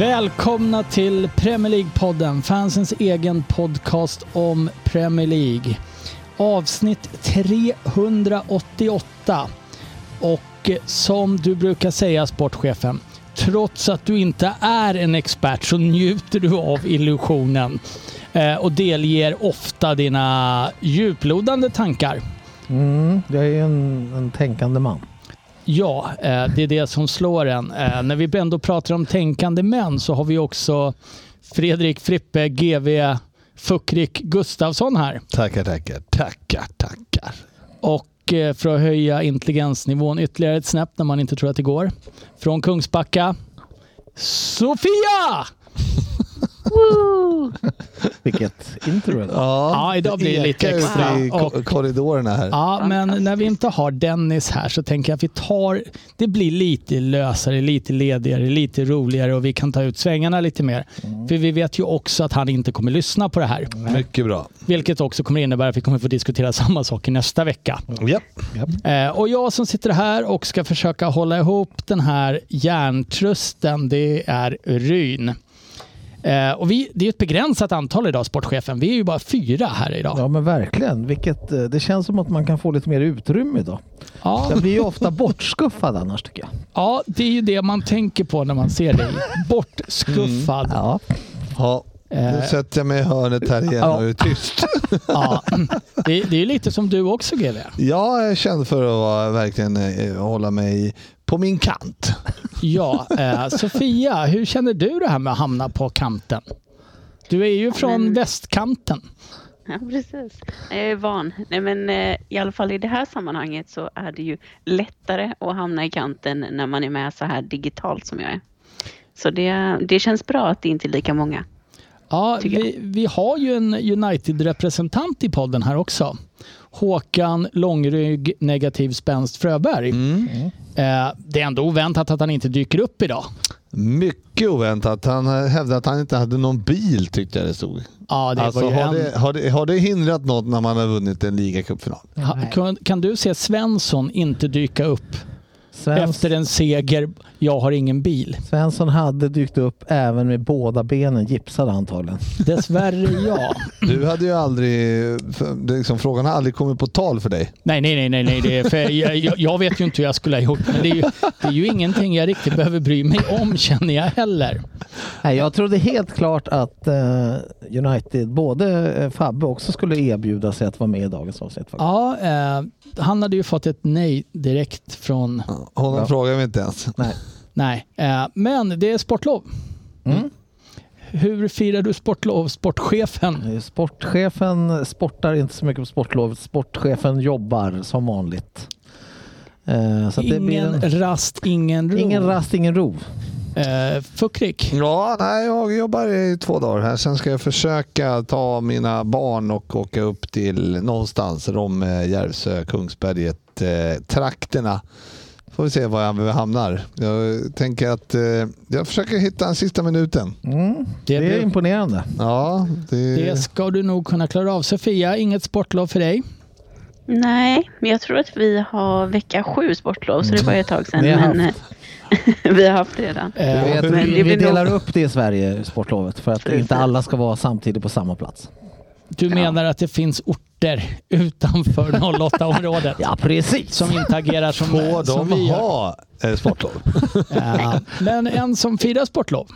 Välkomna till Premier League-podden, fansens egen podcast om Premier League. Avsnitt 388. Och som du brukar säga, sportchefen, trots att du inte är en expert så njuter du av illusionen eh, och delger ofta dina djuplodande tankar. Mm, jag är en, en tänkande man. Ja, eh, det är det som slår en. Eh, När vi ändå pratar om tänkande män så har vi också Fredrik Frippe, GV Fuckrik Gustafsson här. Tackar, tackar, tackar, tackar. Och eh, för att höja intelligensnivån ytterligare ett snäpp när man inte tror att det går. Från Kungsbacka, Sofia! Vilket intro idag. Ja, idag blir det lite extra. i Och- korridorerna här. Ja, men när vi inte har Dennis här så tänker jag att vi tar, det blir lite lösare, lite ledigare, lite roligare och vi kan ta ut svängarna lite mer. För vi vet ju också att han inte kommer lyssna på det här. Mycket bra. Vilket också kommer innebära att vi kommer få diskutera samma saker nästa vecka. Japp. Eh, och jag som sitter här och ska försöka hålla ihop den här järntrusten, det är Ryn. Eh, och vi, det är ett begränsat antal idag, sportchefen. Vi är ju bara fyra här idag. Ja men verkligen. Vilket, eh, det känns som att man kan få lite mer utrymme idag. Ja, Jag blir ju ofta bortskuffad annars tycker jag. ja, det är ju det man tänker på när man ser dig. Bortskuffad. Ja. Ja, nu Eh, sätter jag mig i hörnet här igen Ja. och är tyst. ja. Det, är ju lite som du också, GV. Jag är känd för att vara, verkligen eh, hålla mig på min kant. Ja, eh, Sofia, hur känner du det här med att hamna på kanten? Du är ju från men- västkanten. Ja, precis. Jag är van. Nej, men eh, i alla fall i det här sammanhanget så är det ju lättare att hamna i kanten när man är med så här digitalt som jag är. Så det, det känns bra att det inte är lika många. Ja, vi, vi har ju en United-representant i podden här också. Håkan Långrygg Negativ Spänst Fröberg. Mm. Eh, det är ändå oväntat att han inte dyker upp idag. Mycket oväntat. Han hävdade att han inte hade någon bil tyckte jag det stod. Ja, det Alltså, var ju har, en... det, har, det, har det hindrat något när man har vunnit en ligacupfinal? Kan, kan du se Svensson inte dyka upp Svens, efter en seger, jag har ingen bil? Svensson hade dykt upp även med båda benen gipsade antagligen. Dessvärre ja. Du hade ju aldrig, liksom, frågan har aldrig kommit på tal för dig. Nej, nej, nej, nej, nej. Det är för jag, jag, jag vet ju inte hur jag skulle ha gjort, men det är, ju, det är ju ingenting jag riktigt behöver bry mig om känner jag heller. Nej, jag trodde helt klart att eh, United, både eh, Fabbe också skulle erbjuda sig att vara med i dagens avsnitt. faktiskt. Ja, eh, han hade ju fått ett nej direkt från Honom Ja. frågar vi inte ens. Nej. Nej, eh, men det är sportlov. Mm. Hur firar du sportlov, sportchefen? Eh, Sportchefen sportar inte så mycket på sportlovet. Sportchefen jobbar som vanligt. Eh, så att det blir Ingen en, rast, ingen ro. ingen rast, ingen ro. Eh, Fuckrik. Ja, nej, jag jobbar i två dagar här. Sen ska jag försöka ta mina barn och åka upp till någonstans, Romme, Järvsö, Kungsberget, eh, trakterna. Får vi se var jag hamnar. Jag tänker att eh, jag försöker hitta den sista minuten. Mm. Det, Det är imponerande. Ja, det, det ska du nog kunna klara av. Sofia, inget sportlov för dig? Nej, men jag tror att vi har vecka sju sportlov så det var ju ett tag sedan. Ni har Men, eh, vi har haft det redan. Eh, men vi, det vi delar nog- upp det i Sverige, sportlovet, för att inte alla ska vara samtidigt på samma plats. Du menar att det finns orter utanför 08-området Ja, precis. som inte agerar som, Får som de vi gör? ha eh, sportlov? Eh, men en som firar sportlov,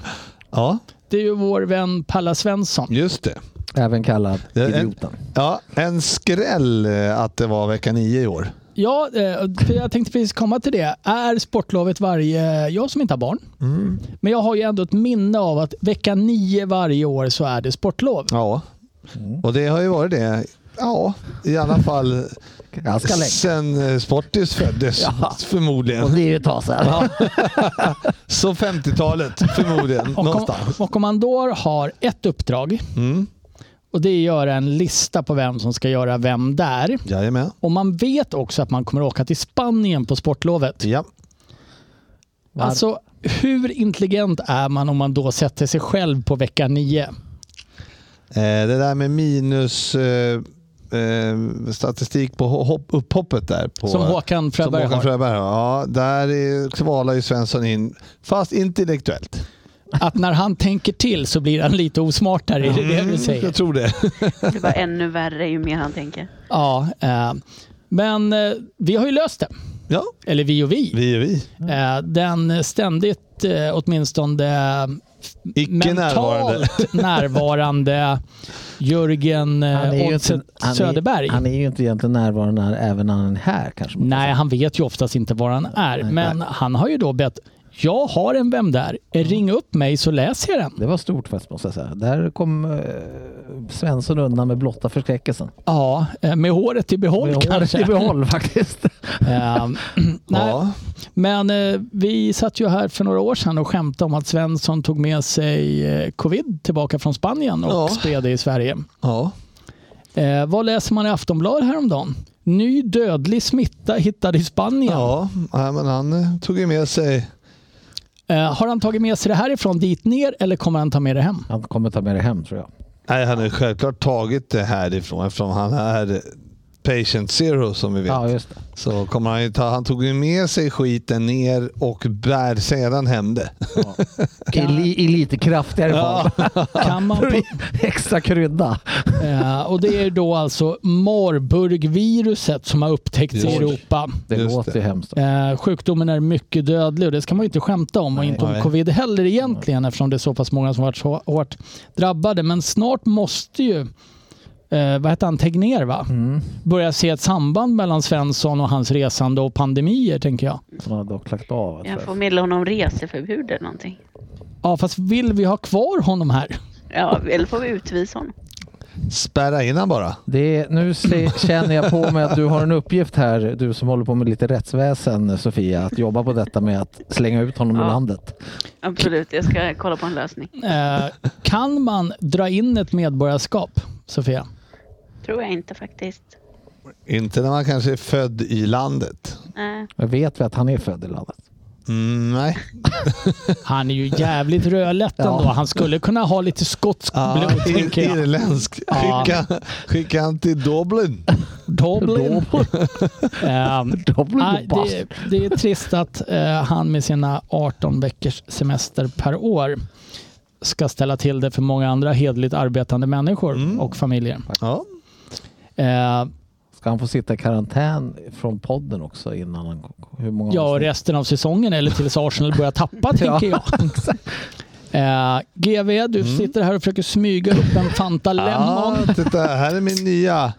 Ja, det är ju vår vän Palla Svensson. just det. Även kallad är en- idioten. Ja, en skräll eh, att det var vecka nio i år. Ja, eh, för jag tänkte precis komma till det. Är sportlovet varje... Jag som inte har barn, men jag har ju ändå ett minne av att vecka nio varje år så är det sportlov. Ja, och det har ju varit det. Ja, i alla fall Jag ska lägga. Sen eh, Sportis föddes Ja. förmodligen. Och det är ju ett tag sedan. Ja. Så 50-talet förmodligen. Och om, och om man då har ett uppdrag Mm. och det är att göra en lista på vem som ska göra vem där. Jajamän. Och man vet också att man kommer åka till Spanien på sportlovet. Ja. Var- Alltså, hur intelligent är man om man då sätter sig själv på vecka nio? Eh, det där med minus eh, eh, statistik på hopp, upphoppet där. På, Som Håkan Fröberg som Håkan har. Fröberg. Ja, där är- kvalar ju Svensson in, fast intellektuellt. Att när han tänker till så blir han lite osmartare, är det det du säger? Mm, Jag tror det. Det var ännu värre ju mer han tänker. Ja, eh, men eh, vi har ju löst det. Ja, Eller vi och vi. vi är vi. Eh, den ständigt, eh, åtminstone Icke närvarande. mentalt närvarande Jörgen Han är eh, inte, han Söderberg. Är, han är ju inte egentligen närvarande när, även när han är här kanske. Nej, han vet ju oftast inte var han är. Nej, men han har ju då bett, jag har en Vem där? Ring upp mig så läser jag den. Det var stort faktiskt måste jag säga. Där kom eh, Svensson undan med blotta förskräckelsen. Ja, eh, med håret i behåll Med håret kanske. i behåll faktiskt. Eh, nej, Ja. Men eh, vi satt ju här för några år sedan och skämtade om att Svensson tog med sig eh, covid tillbaka från Spanien och Ja. spred det i Sverige. Ja. Eh, vad läser man i Aftonbladet häromdagen? Ny dödlig smitta hittad i Spanien. Ja, men han eh, tog ju med sig... Eh, har han tagit med sig det härifrån dit ner eller kommer han ta med det hem? Han kommer ta med det hem tror jag. Nej, han har ju självklart tagit det härifrån eftersom han är patient zero som vi vet. Ja, just det. Så kommer han ju ta, han tog ju med sig skiten ner och bär sedan hem det. I, li, I lite kraftigare. Kan man på, Extra krydda. eh, och det är då alltså Marburg-viruset som har upptäckts i Just det. Europa. Det Just låter det. hemskt. Eh, sjukdomen är mycket dödlig och det ska man ju inte skämta om och Nej. inte om Nej. covid heller egentligen eftersom det är så pass många som varit så hårt drabbade. Men snart måste ju eh, vad heter han, Tegnér va? Mm. Börja se ett samband mellan Svensson och hans resande och pandemier tänker jag. Som han har dock lagt av. Jag jag. får meddela honom reseförbud eller någonting. Ja fast vill vi ha kvar honom här? Ja, eller får vi utvisa honom. Spärra in han bara. Det är, nu se, känner jag på mig att du har en uppgift här, du som håller på med lite rättsväsen Sofia, att jobba på detta med att slänga ut honom ur Ja. landet. Absolut, jag ska kolla på en lösning. Eh, kan man dra in ett medborgarskap, Sofia? Tror jag inte faktiskt. Inte när man kanske är född i landet. Nej. Jag vet vi att han är född i landet. Mm, nej. Han är ju jävligt rödlätt Ja. ändå. Han skulle kunna ha lite skotsk blod ir- tänker jag. irländsk. Ja. Skicka, skicka han till Dublin. Dublin. Ehm, Dublin nej, Bombast. det, det är trist att eh, han med sina 18 veckors semester per år ska ställa till det för många andra hedligt arbetande människor Mm. och familjer. Ja. Eh, Ska han få sitta i karantän från podden också innan han... Hur många ja, avsnitt? resten av säsongen eller tills Arsenal börjar tappa tänker jag. Eh, GV, du Mm. sitter här och försöker smyga upp en Fanta Lemon. Ja, titta, här är min nya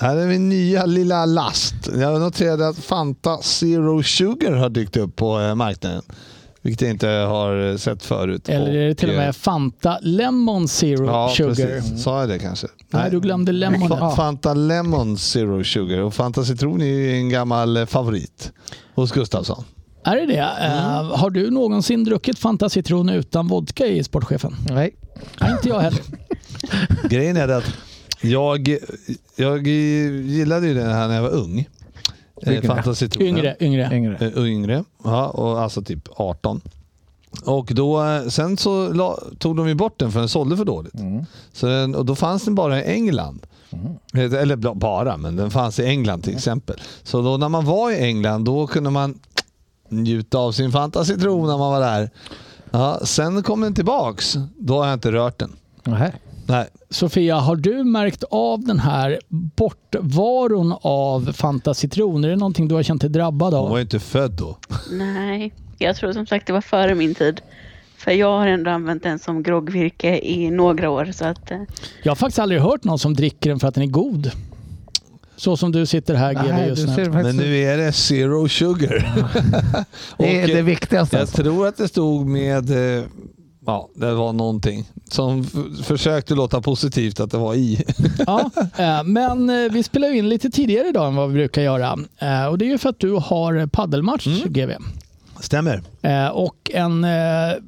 här är min nya lilla last. Jag noterade att Fanta Zero Sugar har dykt upp på eh, marknaden. Vilket jag inte har eh, sett förut. Eller är det till och eh, med Fanta Lemon Zero Ja, Sugar? precis. Sa jag det kanske? Nej, du glömde lemonet. Fa- Fanta Lemon Zero Sugar och Fanta Citron är ju en gammal eh, favorit hos Gustafsson. Är det det? Eh, Mm. har du någonsin druckit Fanta Citron utan vodka i sportchefen? Nej. Nej, inte jag heller. Grejen är det att jag, jag gillade ju den här när jag var ung. Eh, Yngre. Yngre, yngre. Yngre. Eh, yngre, ja, och alltså typ 18. Och då, eh, sen så la, tog de ju bort den för den sålde för dåligt. Mm. Så den, och då fanns den bara i England. Eh, Eller bara, men den fanns i England till exempel. Så då när man var i England då kunde man njuta av sin fantacitron när man var där. Ja, sen kom den tillbaks. Då har jag inte rört den. Nähä. Nej. Sofia, har du märkt av den här bortvaron av Fanta Citron? Är det någonting du har känt dig drabbad Hon var av? ju inte född då. Nej, jag tror som sagt det var före min tid. För jag har ändå använt den som groggvirke i några år. Så att, eh, Jag har faktiskt aldrig hört någon som dricker den för att den är god. Så som du sitter här Nej, just nu. ser Men faktiskt, nu är det zero sugar. det är det eh, viktigaste. Jag Alltså. tror att det stod med, eh, Ja, det var någonting som försökte låta positivt att det var i. Ja, eh, men eh, vi spelar in lite tidigare idag än vad vi brukar göra. Eh, Och det är ju för att du har paddelmatch, GV. Stämmer. Och en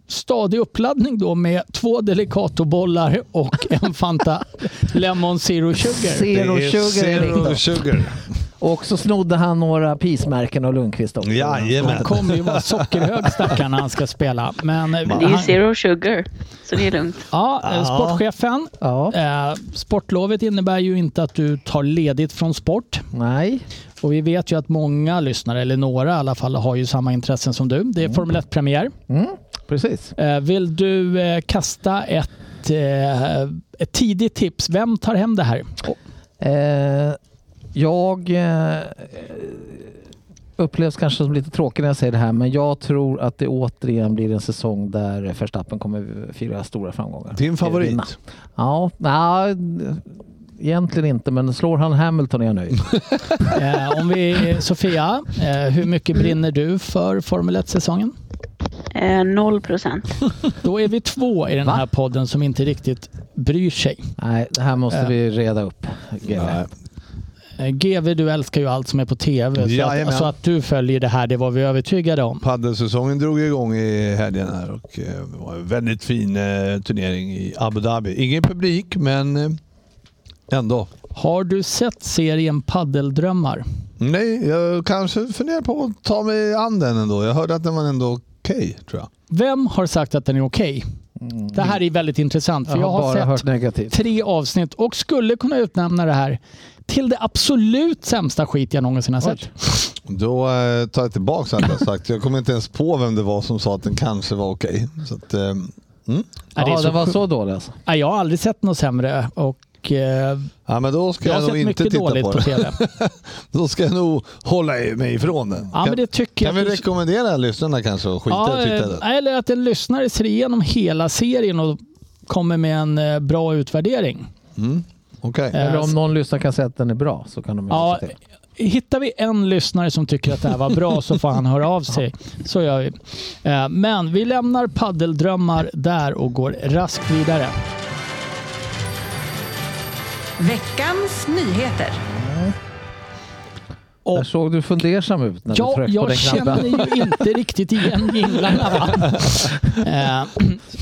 stadig uppladdning då med två Delicato-bollar och en Fanta Lemon Zero Sugar. Zero Det är sugar är Zero sugar. Och så snodde han några pismärken av Lundqvist också. Jajamän. Han kommer ju vara sockerhög stackaren när han ska spela. Men, eh, Men det är ju zero sugar, så det är lugnt. Ja, eh, sportchefen. Ja, Eh, sportlovet innebär ju inte att du tar ledigt från sport. nej. Och vi vet ju att många lyssnare, eller några i alla fall, har ju samma intressen som du. Det är Formel 1-premiär. Mm, precis. Eh, vill du eh, kasta ett, ett tidigt tips? Vem tar hem det här? Eh, jag eh, upplevs kanske som lite tråkig när jag säger det här men jag tror att det återigen blir en säsong där Verstappen kommer fira stora framgångar. Din favorit? Vinna. Ja, nej, egentligen inte men slår han Hamilton är jag nöjd. Eh, om vi, Sofia, eh, hur mycket brinner du för Formel 1-säsongen? Eh, Noll procent. Då är vi två i den Va? här podden som inte riktigt bryr sig. nej, det här måste Eh. vi reda upp. Nej. Eh, GV, du älskar ju allt som är på TV. Så att, Jajamän. så att du följer det här, det var vi övertygade om. Paddelsäsongen drog igång i helgen här och eh, det var en väldigt fin eh, turnering i Abu Dhabi. Ingen publik men ändå. Har du sett serien Paddeldrömmar? Nej, jag kanske funderar på att ta mig an den ändå. Jag hörde att den var ändå okej tror jag. Vem har sagt att den är okej? Det här är väldigt intressant för Jag jag har har bara sett tre avsnitt och skulle kunna utnämna det här till det absolut sämsta skit jag någonsin har sett. Då eh, tar jag tillbaka allt jag sagt. Jag kommer inte ens på vem det var som sa att den kanske var okej. Så att, eh, mm. Ja, det är så den var så dålig alltså. Jag har aldrig sett något sämre och eh, ja, men då ska jag jag, har nog sett inte mycket titta dåligt på på, det. TV. Då ska jag nog hålla mig ifrån den. Ja, men det tycker kan jag vi att du- rekommendera lyssnarna kanske att skita Ja, i att titta eh, den? eller att en lyssnare ser igenom hela serien och kommer med en eh, bra utvärdering. Mm. Eh, Eller om någon lyssnar kan säga att den är bra så kan de ju Ja, hittar vi en lyssnare som tycker att det här var bra så får han höra av sig. Så gör vi. Eh, Men vi lämnar paddeldrömmar där och går raskt vidare. Veckans nyheter. Och- såg du fundersam ut när du Ja, tryckte på den jag knappen. känner ju inte riktigt igen jinglarna. Va? Eh,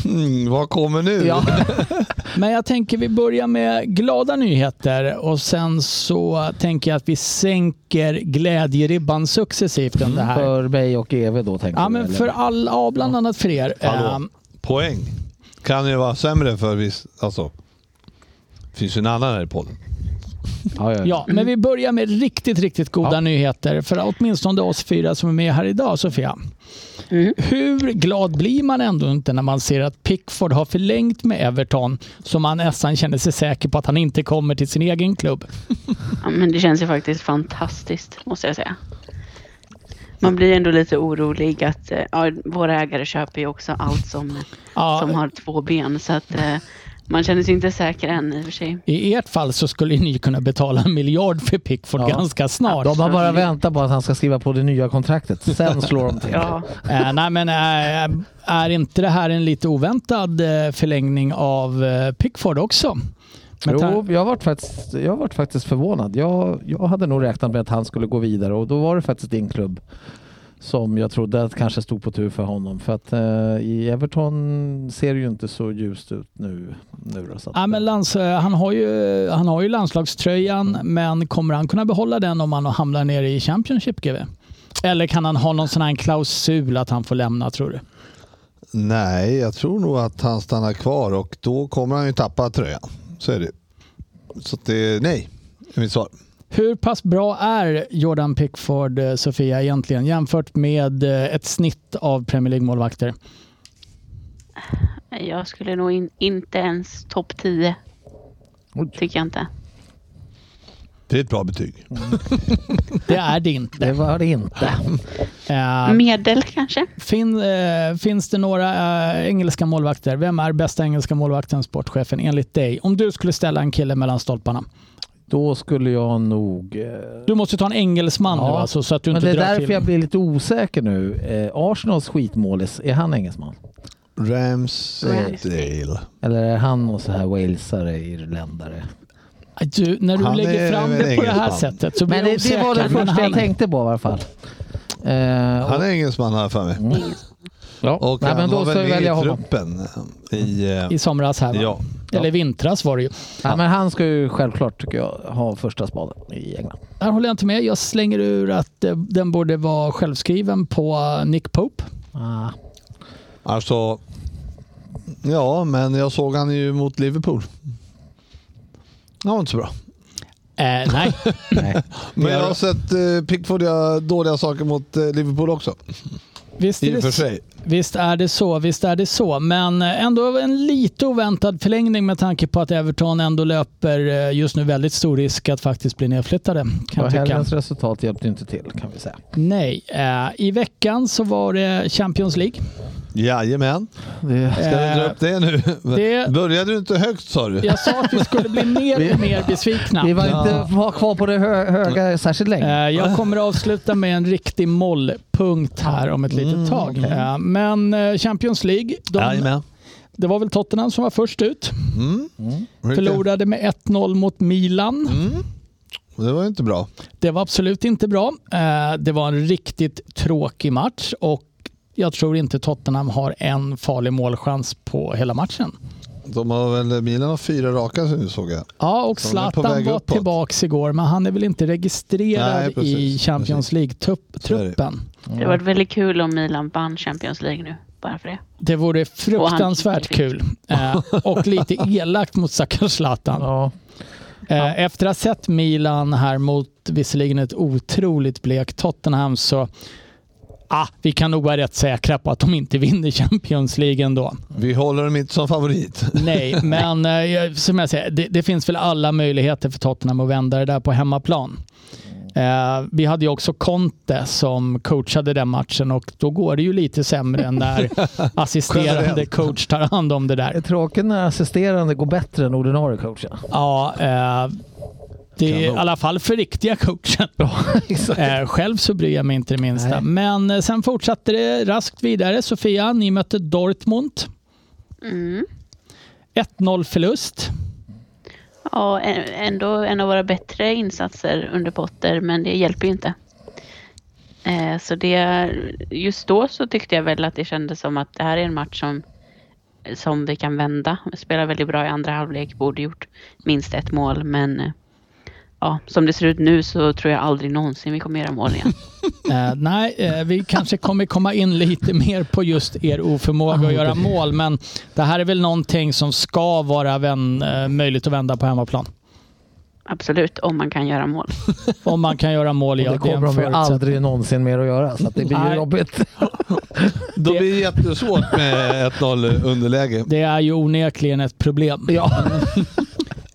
Mm, vad kommer nu? Ja. Men jag tänker vi börjar med glada nyheter och sen så tänker jag att vi sänker glädjeribban successivt under här. För mig och Eve då tänker Ja, du, men eller? för alla, ja, bland annat för er. Hallå. Eh, Poäng. Kan ju vara sämre för viss... Alltså. Det finns ju en annan här i podden. Ja, ja. Ja, men vi börjar med riktigt, riktigt goda Ja. nyheter för åtminstone oss fyra som är med här idag, Sofia. Mm. Hur glad blir man ändå inte när man ser att Pickford har förlängt med Everton så man nästan känner sig säker på att han inte kommer till sin egen klubb? Ja, men det känns ju faktiskt fantastiskt, måste jag säga. Man blir ändå lite orolig att eh, ja, våra ägare köper ju också allt som, Ja, som har två ben. Så att eh, man känner sig inte säker än i och för sig. I ert fall så skulle ni kunna betala en miljard för Pickford Ja. ganska snart. De har bara väntat på att han ska skriva på det nya kontraktet. Sen slår de till. Ja, Eh, nej, men eh, är inte det här en lite oväntad eh, förlängning av Pickford också? Jo, jag har varit faktiskt, jag har varit faktiskt förvånad. Jag, jag hade nog räknat med att han skulle gå vidare och då var det faktiskt din klubb som jag trodde att kanske stod på tur för honom. För att eh, i Everton ser det ju inte så ljust ut nu. nu då, så att, Ja, men lands, eh, han, har ju, han har ju landslagströjan, men kommer han kunna behålla den om han hamnar nere i Championship GW? Eller kan han ha någon sån här klausul att han får lämna tror du? Nej, jag tror nog att han stannar kvar och då kommer han ju tappa tröjan. Så är det. Så det, nej, är mitt svar. Hur pass bra är Jordan Pickford, eh, Sofia, egentligen jämfört med eh, ett snitt av Premier League-målvakter? jag skulle nog in, inte ens topp 10. Oj. Tycker jag inte. Det är ett bra betyg. Det är det inte. Det var det inte. Eh, Medel kanske? fin, eh, finns det några eh, engelska målvakter? Vem är bästa engelska målvakten, sportchefen, enligt dig? Om du skulle ställa en kille mellan stolparna. Då skulle jag nog... Eh, Du måste ta en engelsman Ja, nu alltså, så att du men inte det är därför till. jag blir lite osäker nu. Eh, Arsenals skitmålis, är han engelsman? Ramsdale. Eller är han någon så här walesare, irländare? Du, när du Han lägger fram det på det här sättet så blir Men jag det, det var osäker. det första jag han- tänkte på i alla fall. Eh, Han är engelsman har jag för mig. Mm. ja. Och Nej, han men då var väl med i truppen i... eh, I somras här va? Ja. Eller vintras var det ju. Ja, men han ska ju självklart, tycker jag, ha första spaden i England. Där håller jag inte med. Jag slänger ur att eh, den borde vara självskriven på eh, Nick Pope. Ah. Alltså... Ja, men jag såg han ju mot Liverpool. Han var inte så bra. Eh, nej, Nej. Men jag har sett eh, Pickford göra dåliga saker mot eh, Liverpool också. Visst I är, och för det, sig. visst är det så. Visst är det så. Men eh, ändå en lite oväntad förlängning med tanke på att Everton ändå löper eh, just nu väldigt stor risk att faktiskt bli nedflyttade. Kan Och helgens resultat hjälpte inte till kan vi säga. Nej, eh, i veckan så var det Champions League. Jajamän. Det, Ska vi dra upp det nu? det- Började du inte högt sa du? Jag sa att vi skulle bli mer och mer besvikna. vi var inte var kvar på det hö höga särskilt länge. Eh, Jag kommer att avsluta med en riktig mollpunkt här om ett litet Mm, tag. Eh, Men eh, Champions League, de, Jajamän. det var väl Tottenham som var först ut. Mm. Förlorade med 1-0 mot Milan. Mm. Det var ju inte bra. Det var absolut inte bra. Det var en riktigt tråkig match och jag tror inte Tottenham har en farlig målchans på hela matchen. De har väl, Milan har fyra raka du såg jag. Ja, och Zlatan var uppåt. tillbaks igår, men han är väl inte registrerad Nej, precis, i Champions. League-truppen. Det var väldigt kul om Milan vann Champions League nu. Bara för det. Det vore fruktansvärt kul eh, och lite elakt mot stackars Zlatan. Ja. Eh, efter att ha sett Milan här mot visserligen ett otroligt blekt Tottenham så ah, vi kan nog vara rätt säkra på att de inte vinner Champions League ändå. Vi håller dem inte som favorit. Nej, men eh, som jag säger, det, det finns väl alla möjligheter för Tottenham att vända det där på hemmaplan. Eh, vi hade ju också Conte som coachade den matchen och då går det ju lite sämre när assisterande coach tar hand om det Det är där. tråkigt när assisterande går bättre än ordinarie coachen. Ja, eh, det är i alla fall för riktiga coachen. Exakt. Eh, själv så bryr jag mig inte det minsta. Nej. Men eh, sen fortsatte det raskt vidare. Sofia, ni mötte Dortmund. Mm. 1-0 förlust. Ja, ändå en av våra bättre insatser under Potter, men det hjälper ju inte. Eh, Så det, just då så tyckte jag väl att det kändes som att det här är en match som, som vi kan vända. Vi spelar väldigt bra i andra halvlek, borde gjort minst ett mål, men eh, ja, som det ser ut nu så tror jag aldrig någonsin vi kommer göra mål igen. Eh, nej, eh, vi kanske kommer komma in lite mer på just er oförmåga att göra mål, men det här är väl någonting som ska vara vän, eh, möjligt att vända på hemmaplan. Absolut, om man kan göra mål. Om man kan göra mål, ja, det det kommer de ju aldrig någonsin mer att göra så att det blir ju jobbigt. Då blir det jättesvårt med 1-0 underläge. Det är ju onekligen ett problem. Ja.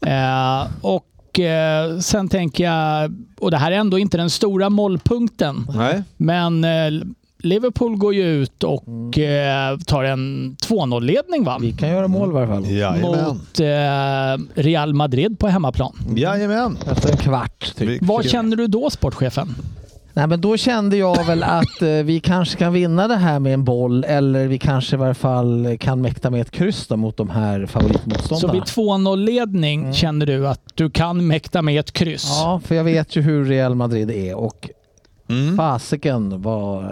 Eh, och eh, sen tänker jag, och det här är ändå inte den stora målpunkten, Nej. men eh, Liverpool går ju ut och eh, tar en 2-0-ledning va? Vi kan göra mål i varje fall. Jajamän. mot eh, Real Madrid på hemmaplan. Jajamän. Efter en kvart typ. Vad känner du då sportchefen? Nej, men då kände jag väl att eh, vi kanske kan vinna det här med en boll eller vi kanske i varje fall kan mäkta med ett kryss då mot de här Så favoritmotståndarna. vid 2-0-ledning Mm. känner du att du kan mäkta med ett kryss? Ja, för jag vet ju hur Real Madrid är och Mm. fasiken vad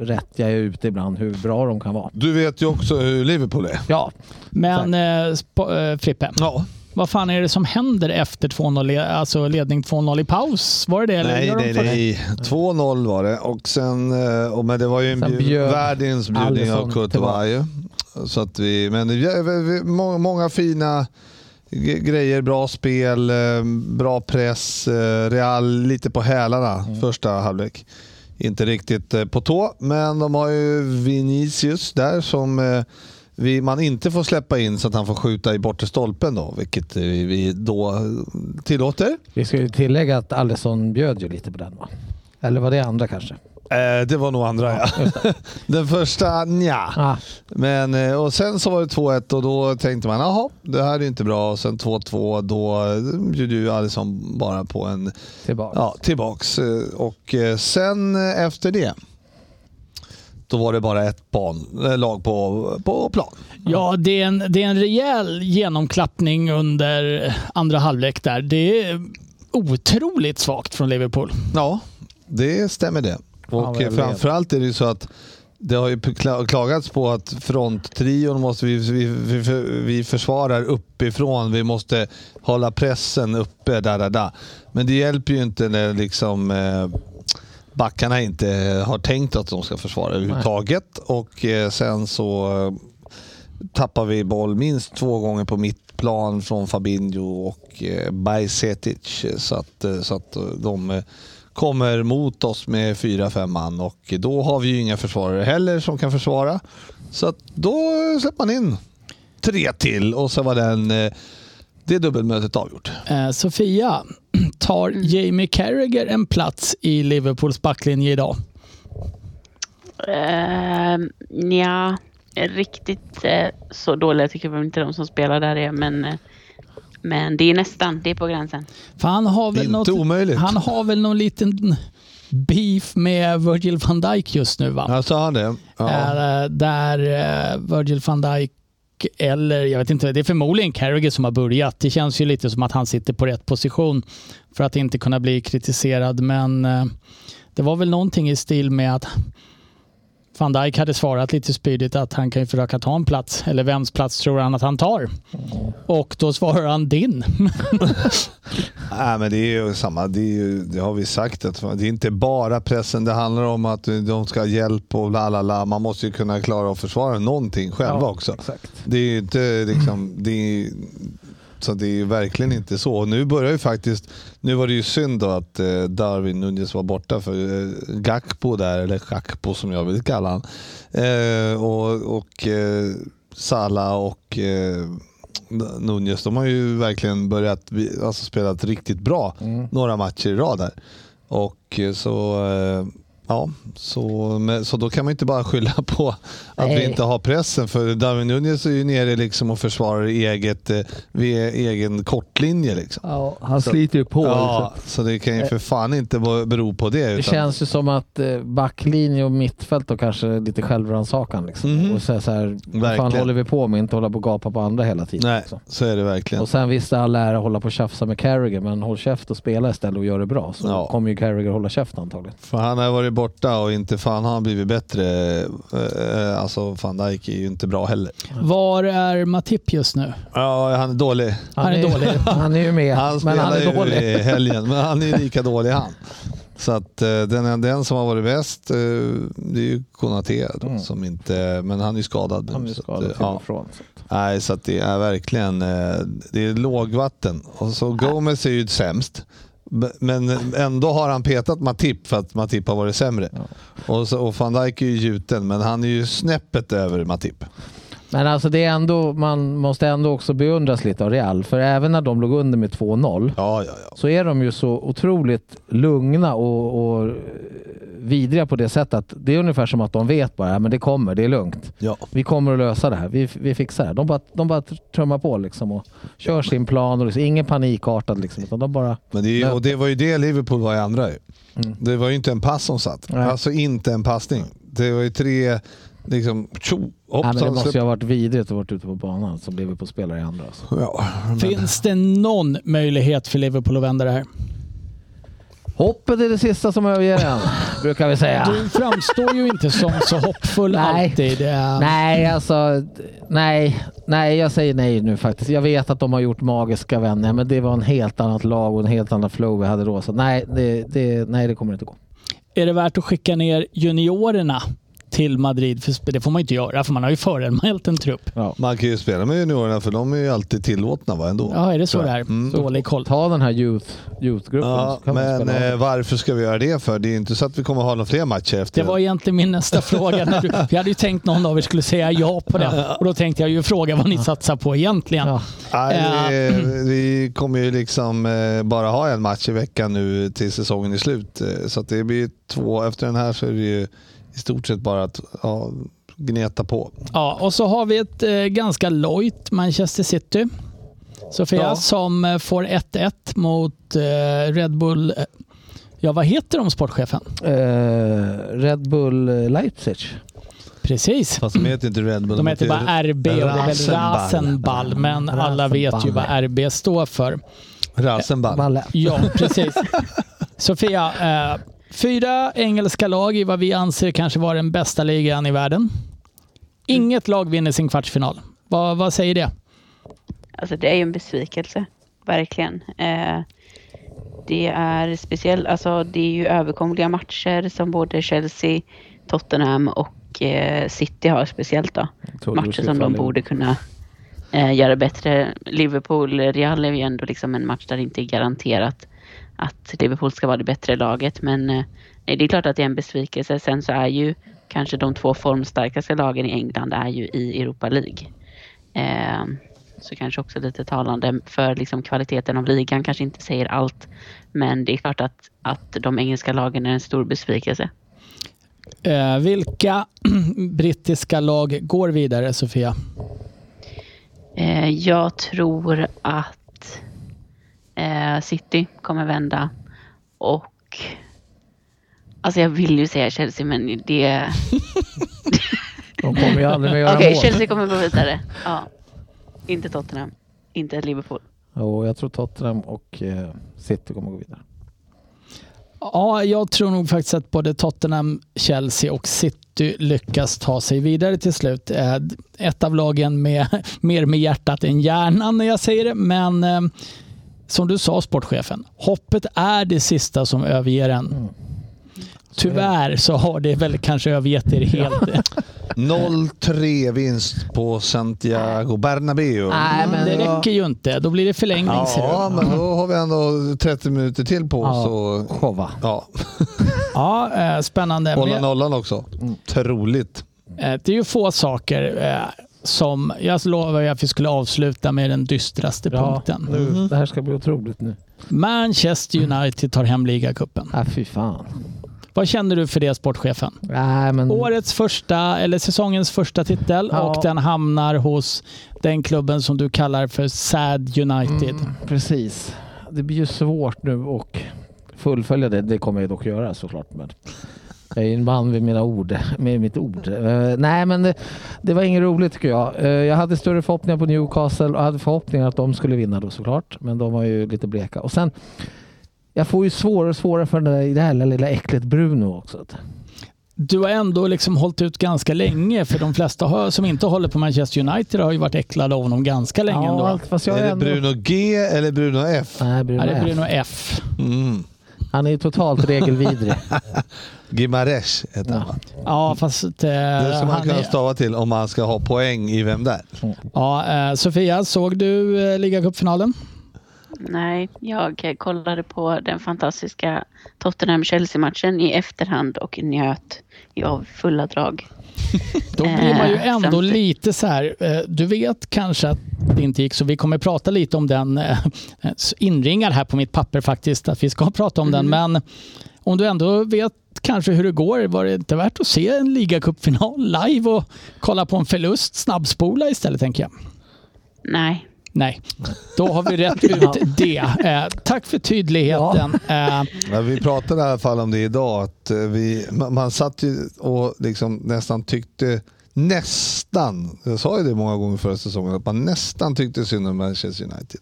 rätt jag är ute ibland hur bra de kan vara. Du vet ju också hur Liverpool är. Ja, Men eh, eh, Frippe, Ja. Vad fan är det som händer efter 2-0, le- alltså ledning 2-0 i paus? Var det det? eller Nej, gör de nej, för- nej. 2-0 var det. Och sen, eh, och men det var ju en bjud, bjöd världens bjudning av ju. Så att vi, men vi, många, många fina grejer, bra spel, eh, bra press, eh, Real lite på hälarna första halvlek. Inte riktigt på tå, men de har ju Vinicius där som vi, man inte får släppa in så att han får skjuta i bortre stolpen då, vilket eh, vi då tillåter. vi ska ju tillägga att Alisson bjöd ju lite på den va? Eller var det andra kanske? Eh, det var nog andra ja. Den första nja. Ah, Men, eh, och sen så var det 2-1 och då tänkte man jaha, det här är inte bra. Och sen 2-2 då eh, bjuder ju Alisson bara på en tillbaka. ja, tillbaks. Och sen efter det då var det bara ett ban, eh, lag på, på plan. Ja, det är, en, det är en rejäl genomklappning under andra halvlek där. Det är otroligt svagt från Liverpool. Ja, det stämmer det. Och eh, framförallt är det ju så att det har ju kla- klagats på att fronttrion måste vi, vi, vi, vi försvarar uppifrån. Vi måste hålla pressen uppe. Där, där, där. Men det hjälper ju inte när liksom, eh, backarna inte har tänkt att de ska försvara överhuvudtaget. Och eh, sen så eh, tappar vi boll minst två gånger på mittplan från Fabinho och eh, Bajsetic. Så att, så att de kommer mot oss med fyra, fem man och då har vi ju inga försvarare heller som kan försvara. Så att då släpper man in tre till och så var den, det dubbelmötet avgjort. Eh, Sofia, tar Jamie Carragher en plats i Liverpools backlinje idag? Uh, ja, riktigt eh, så dåliga tycker jag inte de som spelar där är, men, eh, men det är nästan, det är på gränsen. För han har väl Inte något, omöjligt. Han har väl någon liten beef med Virgil van Dijk just nu va? Ja, sa han det? Ja. Eh, där eh, Virgil van Dijk eller jag vet inte, det är förmodligen Carragher som har börjat. Det känns ju lite som att han sitter på rätt position för att inte kunna bli kritiserad. Men eh, det var väl någonting i stil med att van Dijk hade svarat lite spydigt att han kan ju försöka ta en plats. Eller vems plats tror han att han tar? Och då svarar han din. Nej, men det är ju samma, det, ju, det har vi sagt. Att det är inte bara pressen det handlar om att de ska ha hjälp och la la la. Man måste ju kunna klara att försvara någonting själva också. Exakt. Det är ju inte liksom, det är, så det är ju verkligen inte så. Och nu börjar ju faktiskt, nu var det ju synd då att eh, Darwin Nunez var borta för eh, Gakpo där, eller Gakpo som jag vill kalla han. Eh, och och eh, Salah och eh, Nunez, de har ju verkligen börjat alltså spelat riktigt bra några matcher i rad där. Och eh, så, eh, ja, så, men, så då kan man inte bara skylla på att vi Nej. inte har pressen. För Darwin Nunez är ju nere liksom och försvarar eget, eh, vid egen kortlinje. Liksom. Ja, han sliter ju på. Ja, liksom. så det kan ju för fan inte bero på det. Det Utan, känns ju som att eh, backlinje och mittfält och kanske lite självrannsakan. Liksom. Mhm. Och så, så här, vad fan håller vi på med? Inte hålla på och gapa på andra hela tiden. Nej, liksom. så är det verkligen. Och sen visst, all ära att hålla på och tjafsa med Carragher, men håll käft och spela istället och gör det bra. Så Ja. kommer ju Carragher hålla käft antagligen. För han har varit borta och inte fan har han blivit bättre. Eh, Alltså van Dijk är ju inte bra heller. Var är Matip just nu? Ja, han är dålig. Han är dålig. Han är ju med, Han men spelar han är ju dålig. i helgen, men han är lika dålig han. Så att eh, den, den som har varit bäst, eh, det är ju Konaté då, Mm. som inte, men han är skadad nu. Han är att, skadad eh, till ja. och från. Så. att- Nej, så att det är verkligen eh, det är lågvatten. Och så Gomez är ju sämst. Men ändå har han petat Matip för att Matip har varit sämre. Och, så, och van Dijk är ju gjuten, men han är ju snäppet över Matip. Men alltså det är ändå, man måste ändå också beundras lite av Real. För även när de låg under med 2-0 Ja, ja, ja. så är de ju så otroligt lugna och, och vidriga på det sättet att det är ungefär som att de vet bara, men det kommer, det är lugnt. Vi kommer att lösa det här, vi, vi fixar det. De bara, de bara trummar på liksom och kör sin plan och liksom, ingen panikartad liksom, utan de bara... Men det, är, och det var ju det Liverpool var i andra. ju. Mm. Det var ju inte en pass som satt. Nej. Alltså inte en passning. Det var ju tre, liksom, tjo, Nej, men det måste ju ha varit vidrigt att varit ute på banan som blev på spelare i andra. Alltså. Ja, men, Finns det någon möjlighet för Liverpool att vända det här? Hoppet är det sista som överger en, brukar vi säga. Du framstår ju inte som så hoppfull Nej. alltid. Nej, alltså nej, nej, jag säger nej nu faktiskt. Jag vet att de har gjort magiska vänner, men det var en helt annat lag och en helt annan flow vi hade då. Så nej, det, det, nej, det kommer inte gå. Är det värt att skicka ner juniorerna till Madrid? För det får man inte göra för man har ju föranmält en trupp. Ja. man kan ju spela med juniorerna för de är ju alltid tillåtna va, ändå. Ja, är det så det är? Mm. Dålig koll. Ta den här youth, youth-gruppen. Ja, men eh, varför ska vi göra det för? Det är ju inte så att vi kommer ha några fler matcher efter. Det var egentligen min nästa fråga. När du, jag hade ju tänkt någon av er skulle säga ja på det. Och då tänkte jag ju fråga vad ni satsar på egentligen. Ja. Nej, vi, vi kommer ju liksom eh, bara ha en match i veckan nu till säsongen är slut. Eh, Så att det blir två. Efter den här så är det ju i stort sett bara att ja, gneta på. Ja, och så har vi ett eh, ganska lojt Manchester City. Sofia Ja. som eh, får 1-1 mot eh, Red Bull. eh, Ja, vad heter de sportchefen? Eh, Red Bull eh, Leipzig. Precis. Fast de heter inte Red Bull. De heter bara RB och det är väl Rasenball. Rasenball, men alla vet ju vad RB står för. Rasenball. Ja, precis. Sofia, eh, fyra engelska lag i vad vi anser kanske vara den bästa ligan i världen. Inget lag vinner sin kvartsfinal. Vad, vad säger det? Alltså det är ju en besvikelse, verkligen. Eh, det är speciellt, alltså det är ju överkomliga matcher som både Chelsea, Tottenham och eh, City har speciellt då. Matcher som de borde kunna eh, göra bättre. Liverpool, Real är ju ändå liksom en match där det inte är garanterat att Liverpool ska vara det bättre laget. Men eh, nej, det är klart att det är en besvikelse. Sen så är ju kanske de två formstarkaste lagen i England är ju i Europa League. Eh, så kanske också lite talande för liksom kvaliteten av ligan kanske inte säger allt. Men det är klart att, att de engelska lagen är en stor besvikelse. Eh, vilka brittiska lag går vidare, Sofia? Eh, jag tror att City kommer vända och alltså jag vill ju säga Chelsea men det... De kommer ju aldrig mer göra Okej, mål. Chelsea kommer gå vidare. Ja. Inte Tottenham. Inte Liverpool. Jo, jag tror Tottenham och eh, City kommer gå vidare. Ja, jag tror nog faktiskt att både Tottenham, Chelsea och City lyckas ta sig vidare till slut. Eh, Ett av lagen med mer med hjärtat än hjärnan när jag säger det, men eh, som du sa sportchefen, hoppet är det sista som överger en. Tyvärr så har det väl kanske övergett er helt. 0-3 vinst på Santiago Bernabéu. Nej, men det det räcker ju inte. Då blir det förlängning Ja, men då har vi ändå 30 minuter till på oss. Ja, showa. Ja, Ja, eh, spännande. hålla nollan också. Troligt. Eh, Det är ju få saker eh, som... Jag lovade att vi skulle avsluta med den dystraste Ja, punkten. nu, det här ska bli otroligt nu. Manchester United tar hem ligacupen. Ah, fy fan. Vad känner du för det, sportchefen? Nej, men... Årets första, eller säsongens första titel Ja. och den hamnar hos den klubben som du kallar för Sad United. Mm, precis. Det blir ju svårt nu och fullfölja det. Det kommer jag dock göra såklart. Men jag är en man vid mina ord, med mitt ord. Eh, nej, men det, det var inget roligt tycker jag. Eh, jag hade större förhoppningar på Newcastle och hade förhoppningar att de skulle vinna då såklart. Men de var ju lite bleka. Och sen, jag får ju svårare och svårare för det, där, det här lilla äcklet Bruno också. Du har ändå liksom hållit ut ganska länge för de flesta har, som inte håller på Manchester United har ju varit äcklade av honom ganska länge Ja, ändå. fast jag är det ändå... Bruno G eller Bruno F? Nej, Bruno, Ja, det är F. Bruno F. Mm. Han är ju totalt regelvidrig. Gimaresh heter han va? Ja, fast... Eh, Det ska man han kunna är, stava till om man ska ha poäng i Vem där? ja, eh, Sofia, såg du eh, ligacupfinalen? Nej, jag eh, kollade på den fantastiska Tottenham-Chelsea-matchen i efterhand och njöt i av fulla drag. Då blir man ju Eh, ändå lite så här, eh, du vet kanske att det inte gick så vi kommer prata lite om den, eh, inringar här på mitt papper faktiskt, att vi ska prata om den, men om du ändå vet kanske hur det går, var det inte värt att se en ligacupfinal live och kolla på en förlust, snabbspola istället tänker jag. Nej, Nej, då har vi rätt ut det. Eh, tack för tydligheten. Eh, Ja, vi pratade i alla fall om det idag. Att eh, vi, man, man satt ju och liksom nästan tyckte nästan, jag sa ju det många gånger förra säsongen, att man nästan tyckte synd om Manchester United.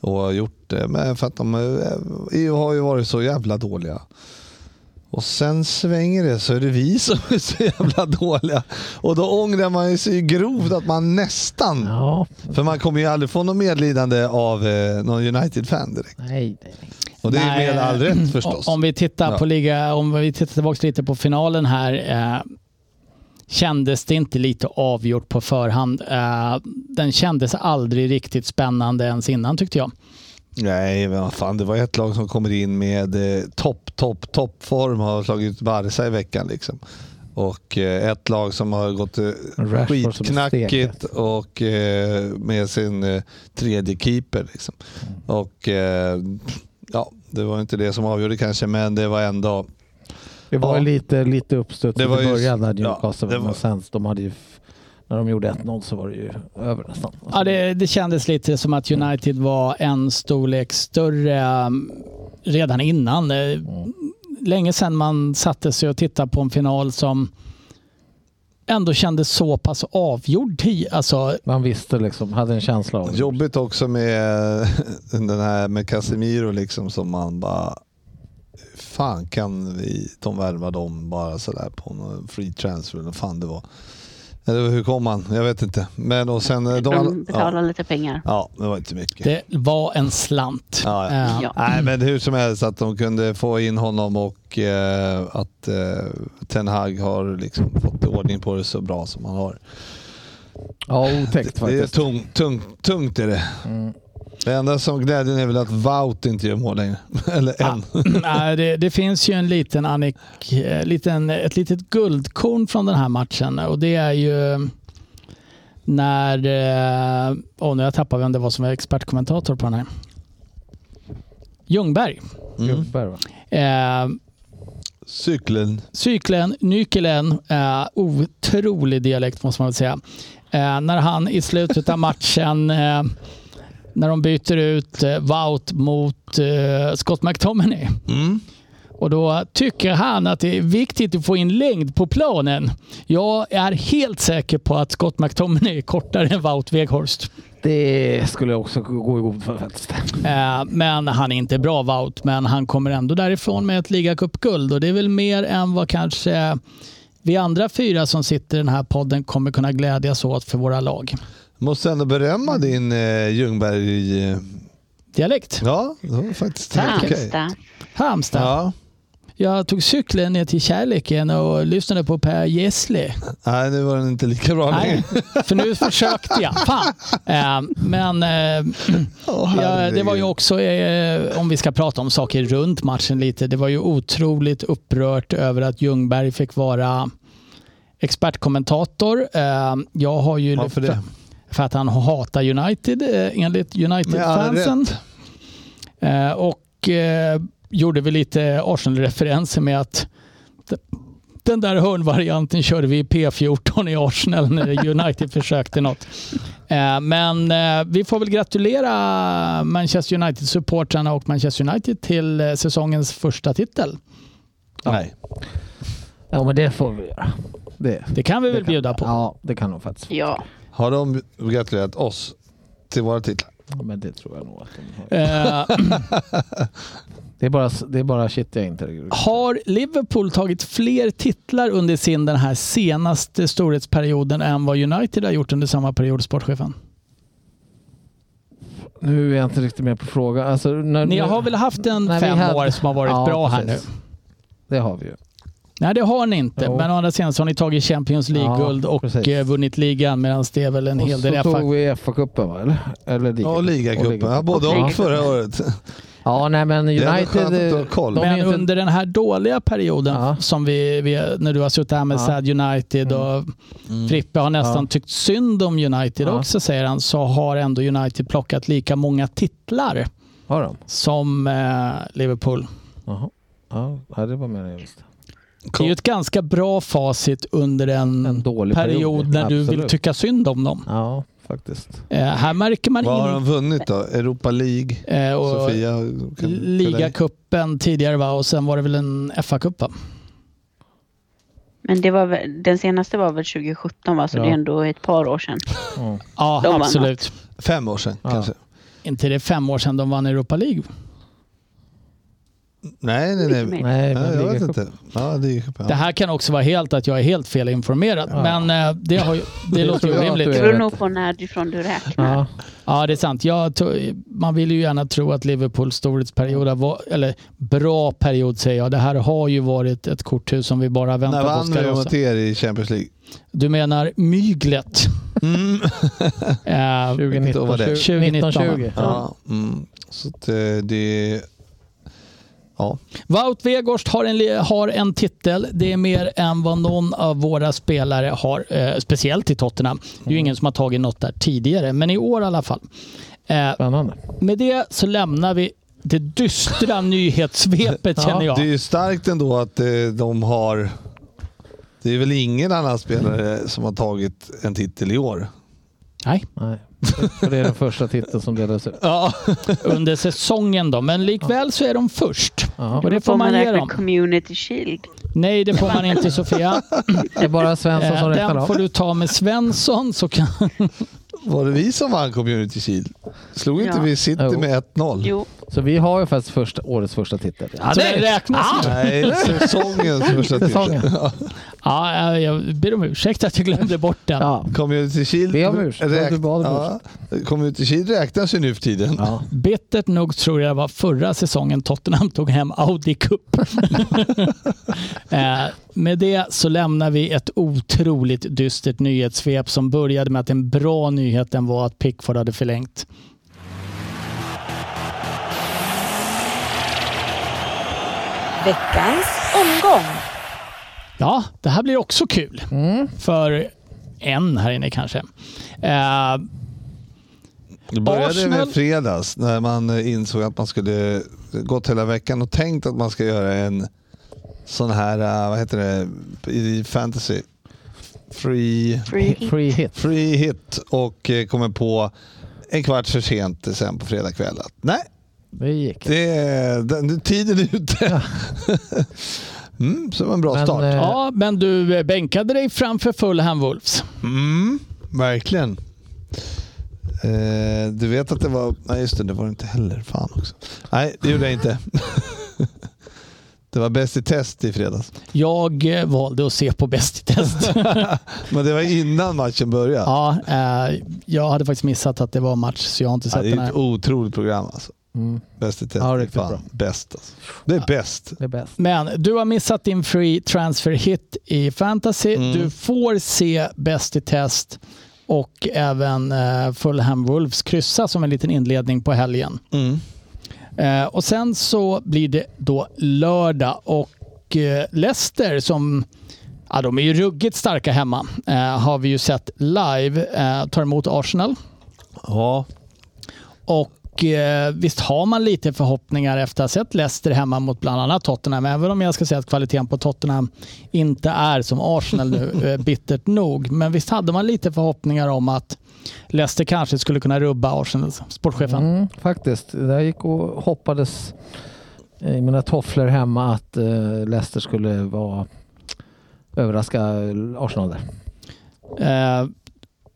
Och har gjort det, men för att de eh, har ju varit så jävla dåliga. Och sen svänger det så är det vi som är så jävla dåliga. Och då ångrar man sig grovt att man nästan, Ja, för man kommer ju aldrig få något medlidande av eh, någon United-fan direkt. nej, nej. Och det är Nej, med all rätt förstås. Om vi tittar på liga, om vi tittar tillbaka lite på finalen här. Eh, kändes det inte lite avgjort på förhand? Eh, den kändes aldrig riktigt spännande ens innan tyckte jag. Nej, men vad fan, det var ett lag som kommer in med eh, topp, topp, toppform och har slagit Barca i veckan. Liksom. Och eh, ett lag som har gått eh, Rashford skitknackigt och eh, med sin eh, tredje keeper. Liksom. Och eh, ja, det var inte det som avgjorde kanske, men det var ändå Det var Ja. lite, lite uppstuds i början där ja, Newcastle det var, men sen de hade ju, när de gjorde 1-0 så var det ju över nästan. Ja, det, det kändes lite som att United var en storlek större um, redan innan. Eh, Länge sedan man satte sig och tittade på en final som ändå kändes så pass avgjord. Alltså, Man visste liksom, hade en känsla av det. Jobbigt också med den här med Casemiro liksom som man bara Fan kan vi, de värva dem bara sådär på någon free transfer eller fan det var. Eller hur kom han? Jag vet inte. Men och sen... eh, De betalar ja, lite pengar. ja, det var inte mycket. det var en slant. Ja, ja. Ja. Nej, men hur som helst att de kunde få in honom och eh, att eh, Ten Hag har liksom fått ordning på det så bra som han har. Ja, otäckt Det är faktiskt. tungt, tungt, tungt är det. Mm. Det enda som glädjen är väl att Wout inte gör mål längre. Eller än. Nej, det, det finns ju en liten, annek, eh, liten ett litet guldkorn från den här matchen och det är ju när, eh, åh nu har jag tappat vem det var som var expertkommentator på den här. Ljungberg. Mm. Va? Eh, Cykeln. Cyklen, Nykelen, eh, otrolig dialekt måste man väl säga. Eh, när han i slutet av matchen, eh, när de byter ut eh, Wout mot eh, Scott McTominay. Mm. Och då tycker han att det är viktigt att få in längd på planen. Jag är helt säker på att Scott McTominay är kortare än Wout Weghorst. Det skulle också gå i god för faktiskt. Eh, men han är inte bra Wout, men han kommer ändå därifrån med ett ligacupguld och det är väl mer än vad kanske vi andra fyra som sitter i den här podden kommer kunna glädjas åt för våra lag. Måste ändå berömma din eh, Ljungberg. Eh, Dialekt. ja, det var faktiskt helt okej. Halmstad. Halmstad. Ja. Jag tog cykeln ner till kärleken och lyssnade på Per Gessle. Nej, nu var den inte lika bra längre. Nej, för nu försökte jag. Fan. Eh, men eh, Åh, ja, det var ju också, eh, om vi ska prata om saker runt matchen lite, det var ju otroligt upprört över att Ljungberg fick vara expertkommentator. Eh, jag har ju Varför det? För att han hatar United eh, enligt United-fansen. Eh, och eh, gjorde vi lite Arsenal-referenser med att den där hörnvarianten körde vi i P14 i Arsenal när United försökte något. Men vi får väl gratulera Manchester United-supportrarna och Manchester United till säsongens första titel. Nej. Ja, men det får vi göra. Det, Det kan vi det väl kan- bjuda på. Ja, det kan de faktiskt. Ja. Har de gratulerat oss till våra titlar? Ja, men det tror jag nog att de har. Eh, Det är bara, det är bara shit jag inte... har Liverpool tagit fler titlar under sin den här senaste storhetsperioden än vad United har gjort under samma period, sportchefen? Nu är jag inte riktigt med på frågan. Alltså, när, Ni har väl haft en fem hade- år som har varit Ja, bra här nu? Det har vi ju. Nej, det har ni inte. Jo. Men å andra sidan så har ni tagit Champions League-guld Ja, och precis. eh, vunnit ligan medan det är väl en Och hel så del tog FA. vi FA-cupen va? Eller? Eller liga. Ja, och ligacupen. Ja, både Och och förra året. Ja, nej men United... är Men inte- under den här dåliga perioden Ja. som vi, vi, när du har suttit här med Ja. Sad United och Frippe har nästan Ja. tyckt synd om United Ja. också säger han, så har ändå United plockat lika många titlar Har de? som eh, Liverpool. Jaha. Ja, ja, det var mer än jag visste. Det är ju ett ganska bra facit under en, En dålig period, period, när du vill absolut. tycka synd om dem. Ja, faktiskt. Eh, här märker man Vad har de vunnit då? Europa League? eh, och Sofia? ligacupen tidigare va? och sen var det väl en FA-cup va? Men det var väl, den senaste var väl 2017 va? Så Ja. det är ändå ett par år sedan. Mm. Ja, vann absolut. Fem år sedan Ja. kanske? Inte det fem år sedan de vann Europa League? Nej, nej, nej. Nej, Ja, men jag vet inte. Ja. Det Ja. här kan också vara helt att jag är helt felinformerad. Ja. Men eh, det, har ju, det, Det låter tror ju orimligt. du Det beror nog på närifrån du räknar. Ja. Ja, det är sant. Jag to- man vill ju gärna tro att Liverpools storhetsperiod, var, eller bra period säger jag, det här har ju varit ett korthus som vi bara väntar När på vann ska Real rasa. Montier i Champions League? Du menar myglet? Mm. Eh, 2019, var det? 2019, 20. Ja. Mm. Så eh, det... Ja. Wout Weghorst har en, har en titel. Det är mer än vad någon av våra spelare har, eh, speciellt i Tottenham. Det är ju ingen som har tagit något där tidigare, men i år i alla fall. Eh, Spännande. med det så lämnar vi det dystra nyhetssvepet Ja, känner jag. Det är ju starkt ändå att eh, de har... Det är väl ingen annan spelare som har tagit en titel i år? Nej, Nej. För det är den första titeln som delas ut. Ja. under säsongen då. Men likväl så är de först. Ja. Och det får man ge dem. Community Shield? Nej, det får man inte Sofia. Det är bara Svensson Eh, som räknar Den får du ta med Svensson. Så kan... Var det vi som vann Community Shield? Slog inte Ja. vi City Jo. med 1-0? Jo, Så vi har ju faktiskt första, årets första titel. Ja, Så det räknas inte. Nej, säsongens första Säsongen. titel. Ja. Ja, jag ber om ursäkt att jag glömde bort den. Ja. Community Shield, Be om ursäkt. räk- Du bad om ja. Community Shield räknas ju nu för tiden. Ja. Bittert nog tror jag var förra säsongen Tottenham tog hem Audi Cup. eh, med det så lämnar vi ett otroligt dystert nyhetssvep som började med att en bra nyheten var att Pickford hade förlängt. Veckans omgång. Ja, det här blir också kul. Mm. För en här inne kanske. Eh, Det började Arsenal- med fredags när man eh, insåg att man skulle gått hela veckan och tänkt att man ska göra en sån här, eh, vad heter det, i fantasy. Free, free hit. Free hit. free hit och eh, kommer på en kvart för sent sen på fredag kväll att nej, Det gick. det är, den, tiden är ute. mm, så det var en bra Men, start. eh, ja, men du eh, bänkade dig framför Fulham Wolves. Mm, verkligen. Eh, du vet att det var... Nej just det, det var det inte heller. Fan också. Nej, det gjorde jag inte. det var bäst i test i fredags. Jag eh, valde att se på Bäst i test. Men det var innan matchen började. ja, eh, jag hade faktiskt missat att det var match så jag har inte Ja, sett det den är här. ett otroligt program alltså. Mm. Bäst i test. Ja, det är riktigt fan bra. bäst alltså. Det är bäst. Det är bäst. Men du har missat din free transfer hit i fantasy. Mm. Du får se Bäst i test och även eh, Fulham Wolves kryssa som en liten inledning på helgen. Mm. Eh, och sen så blir det då lördag och eh, Leicester som Ja, de är ju ruggigt starka hemma. Eh, har vi ju sett live. Tar emot Arsenal. Ja, Och eh, visst har man lite förhoppningar efter att ha sett Leicester hemma mot bland annat Tottenham. Även om jag ska säga att kvaliteten på Tottenham inte är som Arsenal nu, eh, bittert nog. Men visst hade man lite förhoppningar om att Leicester kanske skulle kunna rubba Arsenal, sportchefen. Mm, faktiskt. Det där gick och hoppades i mina tofflor hemma att uh, Leicester skulle vara överraska Arsenal där. Eh,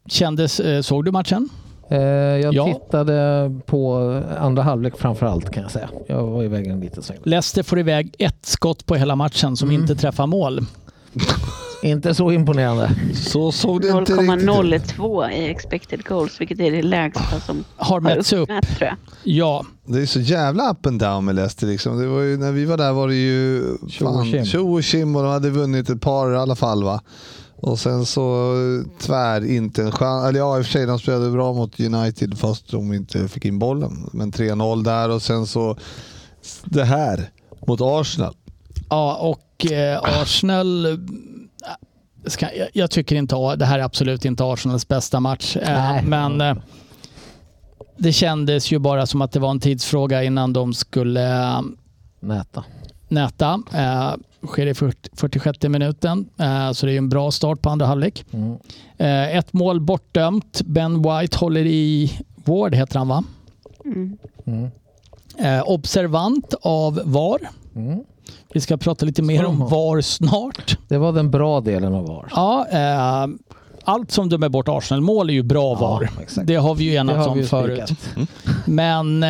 kändes, eh, såg du matchen? Eh, jag Ja. tittade på andra halvlek framför allt kan jag säga. Jag var iväg en liten sväng. Leicester får iväg ett skott på hela matchen som Mm. inte träffar mål. Inte så imponerande. så såg det inte riktigt ut. 0,02 i expected goals, vilket är det lägsta som Har mätts upp. jag. Ja, Det är så jävla up and down med Leicester. Liksom. Det var ju, när vi var där var det ju Tjo och tjim och de hade vunnit ett par i alla fall. Va? Och sen så eh, tvär inte en chans. Eller ja, i och för sig de spelade bra mot United fast de inte fick in bollen. Men 3-0 där och sen så det här mot Arsenal. Ja, och eh, Arsenal... eh, Ska, jag, jag tycker inte det här är absolut inte Arsenals bästa match. Eh, Nej. men eh, det kändes ju bara som att det var en tidsfråga innan de skulle eh, Näta. näta. Sker i 40, 46 minuten, eh, så det är ju en bra start på andra halvlek. Mm. Eh, ett mål bortdömt. Ben White håller i Ward, heter han va? Mm. Mm. Eh, observant av VAR. Mm. Vi ska prata lite mer om. VAR snart. Det var den bra delen av VAR. Ja, allt som dömer bort Arsenal-mål är ju bra VAR. exakt. Det har vi ju enats om förut. Men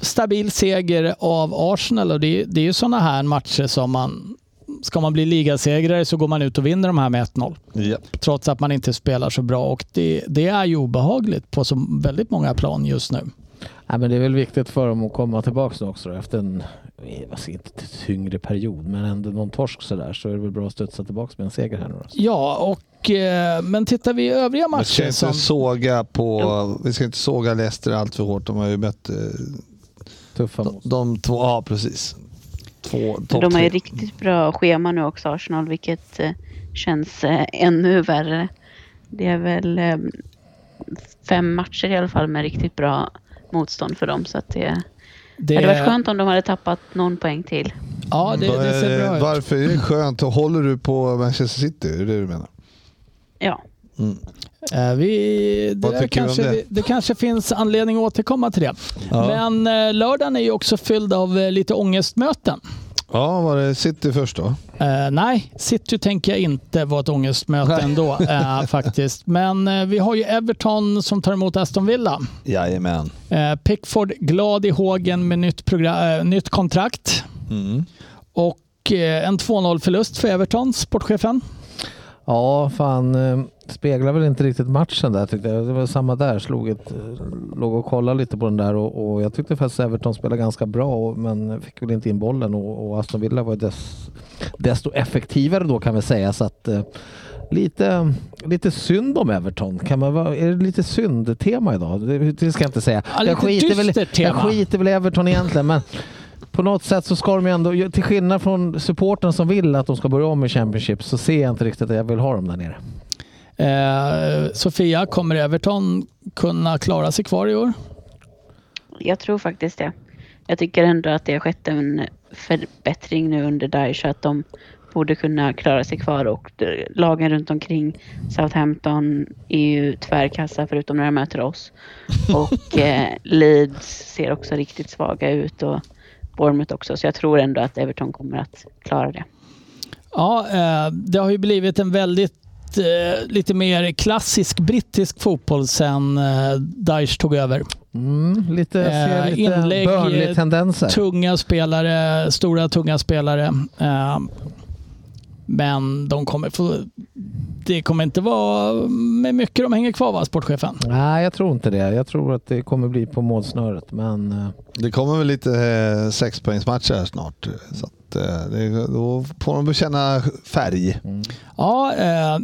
stabil seger av Arsenal och det, det är ju sådana här matcher som man Ska man bli ligasegrare så går man ut och vinner de här med 1-0. Yep. Trots att man inte spelar så bra och det, det är ju obehagligt på så väldigt många plan just nu. Nej, men det är väl viktigt för dem att komma tillbaka nu också då, efter en, jag ska inte tyngre period, men ändå någon torsk sådär så är det väl bra att studsa tillbaka med en seger här nu då. Ja, och, eh, men tittar vi i övriga Man ska matcher inte som... såga på, vi ska inte såga Leicester allt för hårt. De har ju mött Tuffa de, de två, ja precis. Två, de har ju riktigt bra schema nu också, Arsenal, vilket eh, känns eh, ännu värre. Det är väl eh, fem matcher i alla fall med riktigt bra motstånd för dem. Så att det, det, det hade varit skönt om de hade tappat någon poäng till. Ja, det, det ser bra ut. Varför är det skönt? Håller du på Manchester City? Är det det du menar? Ja, Mm. Eh, Vi, det, kanske, det? det? kanske finns anledning att återkomma till det. Ja. Men eh, lördagen är ju också fylld av eh, lite ångestmöten. Ja, var det City först då? Eh, nej, City tänker jag inte var ett ångestmöte Nej. ändå eh, faktiskt. Men eh, vi har ju Everton som tar emot Aston Villa. Jajamän. Eh, Pickford glad i hågen med nytt, progra- eh, nytt kontrakt. Mm. Och en 2-0 förlust för Everton, sportchefen. Ja, fan. eh, Speglar väl inte riktigt matchen där tyckte jag. Det var samma där. Slog ett, eh, låg och kollade lite på den där och, och jag tyckte faktiskt Everton spelade ganska bra och, men fick väl inte in bollen och, och Aston Villa var dess, desto effektivare då kan vi säga. Så att, eh, lite, lite synd om Everton. Kan man vara, är det lite synd-tema idag? Det, det ska jag inte säga. Ja, jag, skiter väl, jag skiter väl i Everton egentligen men på något sätt så ska de ju ändå, till skillnad från supporten som vill att de ska börja om i Championship så ser jag inte riktigt att jag vill ha dem där nere. Eh, Sofia, kommer Everton kunna klara sig kvar i år? Jag tror faktiskt det. Jag tycker ändå att det har skett en förbättring nu under Daesh att de borde kunna klara sig kvar och de- lagen runt omkring Southampton är ju tvärkassa förutom när de möter oss. Och eh, Leeds ser också riktigt svaga ut och Bournemouth också så jag tror ändå att Everton kommer att klara det. Ja, eh, det har ju blivit en väldigt eh, lite mer klassisk brittisk fotboll sen eh, Daesh tog över. Mm, lite, Eh, lite inlägg, Burnley-tendenser. Tunga spelare, stora tunga spelare. Men de kommer få, det kommer inte vara med mycket de hänger kvar va, sportchefen? Nej, jag tror inte det. Jag tror att det kommer bli på målsnöret. Men eh, Det kommer väl lite eh, sexpoängsmatcher här snart. Så att, eh, det, då får de bekänna färg. Ja, eh,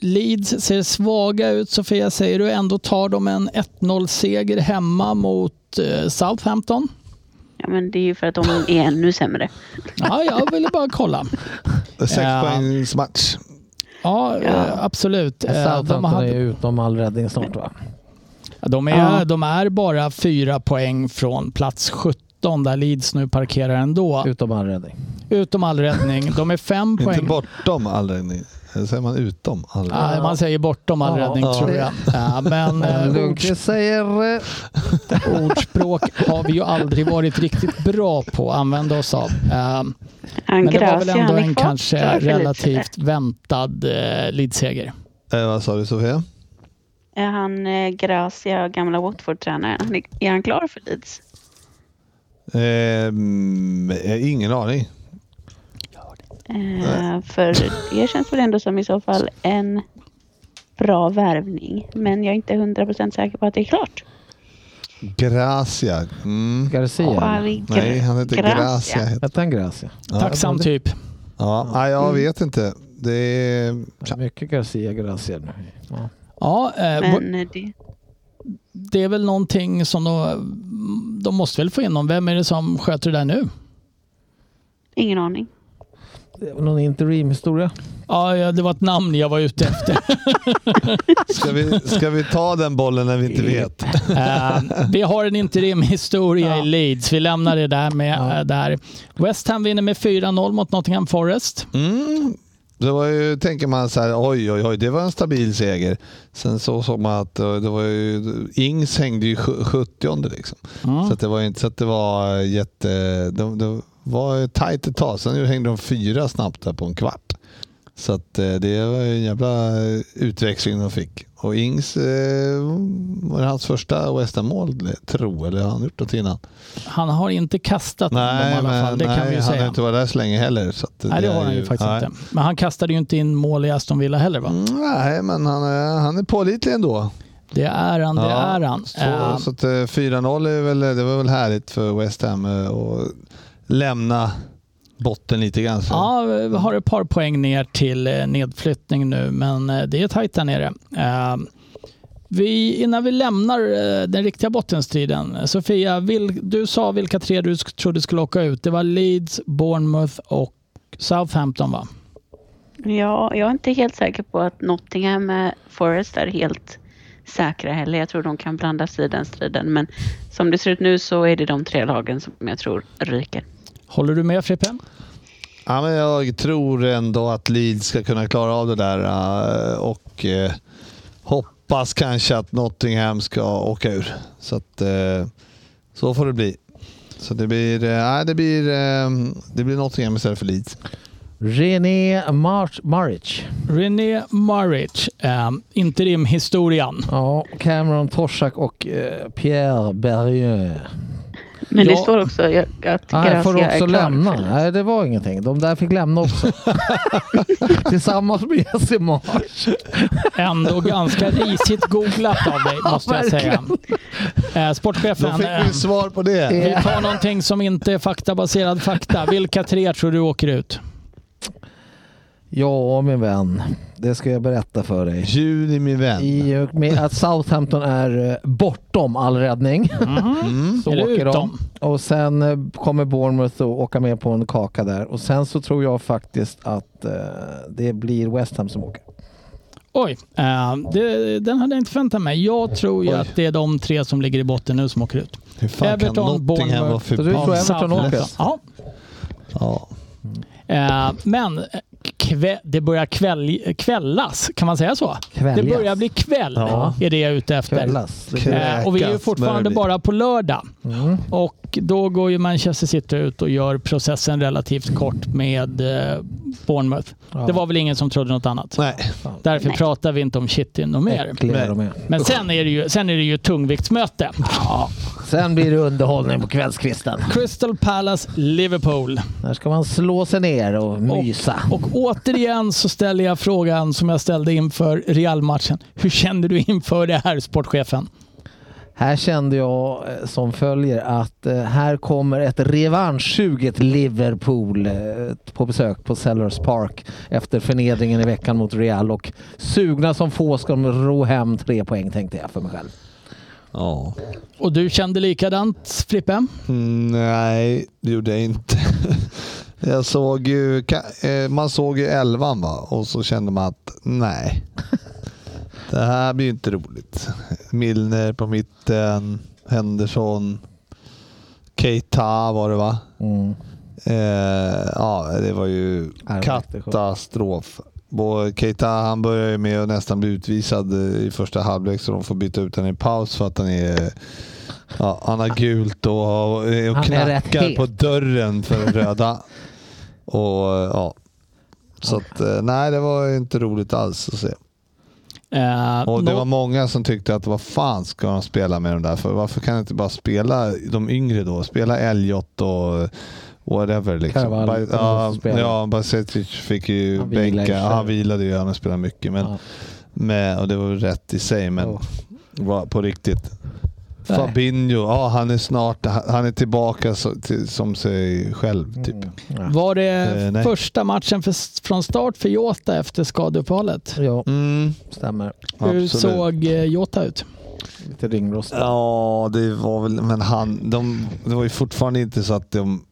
Leeds ser svaga ut. Sofia, säger du ändå tar de en 1-0-seger hemma mot eh, Southampton? Ja men det är ju för att de är ännu sämre. Ja, jag ville bara kolla. Sexpoängsmatch. Ja, eh, absolut. Eh, De, Southampton hade, är utom all räddning snart va? de, är, Ja. de är bara fyra poäng från plats 17 där Leeds nu parkerar ändå. Utom all räddning. Utom all räddning. De är fem Inte poäng. bortom all räddning. Eller säger man utom all räddning? Ja, man säger bortom all Ja, räddning ja. tror jag. Ja, men eh, Lundqvist säger... eh, ordspråk har vi ju aldrig varit riktigt bra på att använda oss av. Eh, Men det var väl ändå en kanske relativt väntad eh, Leeds-seger. Eh, vad sa du Sofia? Är han eh, Gracia, gamla Watford-tränaren? Är han klar för Leeds? Eh, mm, ingen aning. Eh, för det känns väl ändå som i så fall en bra värvning. Men jag är inte 100% säker på att det är klart. Gracia. Mm. Garcia. Nej, han heter Gracia. heter- Hette han Gracia? Ja. Tacksam typ. Ja, nej, jag vet inte. Det är... Det är Mycket Garcia, Gracia nu. Ja. Ja, eh, Men det, det är väl någonting som de, de måste väl få in någon. Vem är det som sköter det där nu? ingen aning. Någon interimhistoria? Ja, ja, det var ett namn jag var ute efter. Ska vi, ska vi ta den bollen när vi inte vet? Eh, vi har en interimhistoria Ja. i Leeds. Vi lämnar det där med Ja. eh, där. West Ham vinner med 4-0 mot Nottingham Forest. Mm. Var ju, tänker man så här, oj oj oj, det var en stabil seger. Sen så såg man att eh, det var ju, Ings hängde ju sju- 70 liksom. Mm. Så att det var inte så att det var jätte... Det, det var tajt ett tag, sen hängde de fyra snabbt där på en kvart. Så att eh, det var en jävla utväxling de fick. Och Ings eh, var det hans första West Ham-mål, tro, eller har han gjort något innan? Han har inte kastat dem i Nej, alla fall, men det kan nej, vi ju han har säga. inte varit där så länge heller. Så Nej, det är har han ju faktiskt nej. inte. Men han kastade ju inte in mål i Aston Villa heller va? Mm, Nej, men han är, han är pålitlig ändå. Det är han, det är han. Så, Eh, så att, eh, 4-0 är väl, det var väl härligt för West Ham eh, att lämna botten lite grann. Så. Ja, vi har ett par poäng ner till eh, nedflyttning nu, men eh, det är tajt där nere. Eh, Vi, innan vi lämnar den riktiga bottenstriden, Sofia, vil, du sa vilka tre du trodde skulle åka ut. Det var Leeds, Bournemouth och Southampton va? Ja, jag är inte helt säker på att Nottingham med Forest är helt säkra heller. Jag tror de kan blanda sig i den striden. Men som det ser ut nu så är det de tre lagen som jag tror ryker. Håller du med Frippe? Ja, men jag tror ändå att Leeds ska kunna klara av det där. eh, Och, eh, hoppas kanske att Nottingham ska åka ur. Så att eh, så får det bli. Så det blir, nej, det blir, det blir Nottingham istället för Leeds. René Mar- Maric. René Maric, eh, interimhistorian. Ja, Cameron Torsak och eh, Pierre Berrieux. Men det Ja. står också jag- att Nej, får Gracia också är klar. lämna. Nej, det var ingenting. De där fick lämna också. Tillsammans med Jesse March. Ändå ganska risigt googlat av dig måste jag säga. Eh, Då sportchefen, fick eh, vi svar på det. vi tar någonting som inte är faktabaserad fakta. Vilka tre tror du åker ut? Ja, min vän. Det ska jag berätta för dig. Juni min vän. I och med att Southampton är eh, bortom all räddning Mm. så Är det åker de. Och sen eh, kommer Bournemouth att åka med på en kaka där. Och sen så tror jag faktiskt att eh, det blir West Ham som åker. Oj, det, den hade jag inte förväntat mig. Jag tror ju Oj. att det är de tre som ligger i botten nu som åker ut. Hur fan Everton, kan Bournemouth. vara för Så du tror? Everton Southampton. åker? Ja. Ja. Men kve, det börjar kväll, kvällas, kan man säga så? Kväljas. Det börjar bli kväll, Ja. är det jag är ute efter. Kvällas. Blir- Eh, och vi är ju Kräkas fortfarande bara på lördag. Mm. Och då går ju Manchester City ut och gör processen relativt kort med eh, Bournemouth. Ja. Det var väl ingen som trodde något annat. Nej. Därför Nej. pratar vi inte om City något mer. Men sen är det ju, sen är det ju tungviktsmöte. Sen blir det underhållning på kvällskvisten. Crystal Palace, Liverpool. Där ska man slå sig ner och mysa. Och återigen så ställer jag frågan som jag ställde inför Real-matchen. Hur kände du inför det här, sportchefen? Här kände jag eh, som följer att eh, här kommer ett revanschsuget Liverpool eh, på besök på Sellers Park efter förnedringen i veckan mot Real och sugna som få ska de ro hem tre poäng tänkte jag för mig själv. Ja. Och du kände likadant, Frippe? Mm, nej, det gjorde jag inte. Jag såg ju, eh, man såg ju elvan va? och så kände man att nej. Det här blir inte roligt. Milner på mitten, Henderson, Keita var det va? Mm. Eh, ja, det var ju katastrof. Keita han börjar ju med att nästan bli utvisad i första halvlek så de får byta ut honom i paus för att han är Ja, han har gult och, och, och knackar på dörren för den röda. och ja. Så att, eh, nej, det var inte roligt alls att se. Eh, Och det nå- var många som tyckte att vad fan ska de spela med de där för? Varför kan de inte bara spela de yngre då? Spela Elliot och whatever. Liksom. Carvalho, ja, ja, Bajsetic fick ju Han bänka. sig. Han vilade ju, han spelat mycket. Men, Ja. med, och det var väl rätt i sig, men Oh. på riktigt. Nej. Fabinho, ja han är snart, han är tillbaka så, till, som sig själv typ. Mm. Ja. Var det Eh, första matchen för, från start för Jota efter skadeuppehållet? Ja, Mm, stämmer. Hur absolut. såg eh, Jota ut? Lite ringrostig. Ja, det var väl, men han, de, det var ju fortfarande inte så att de,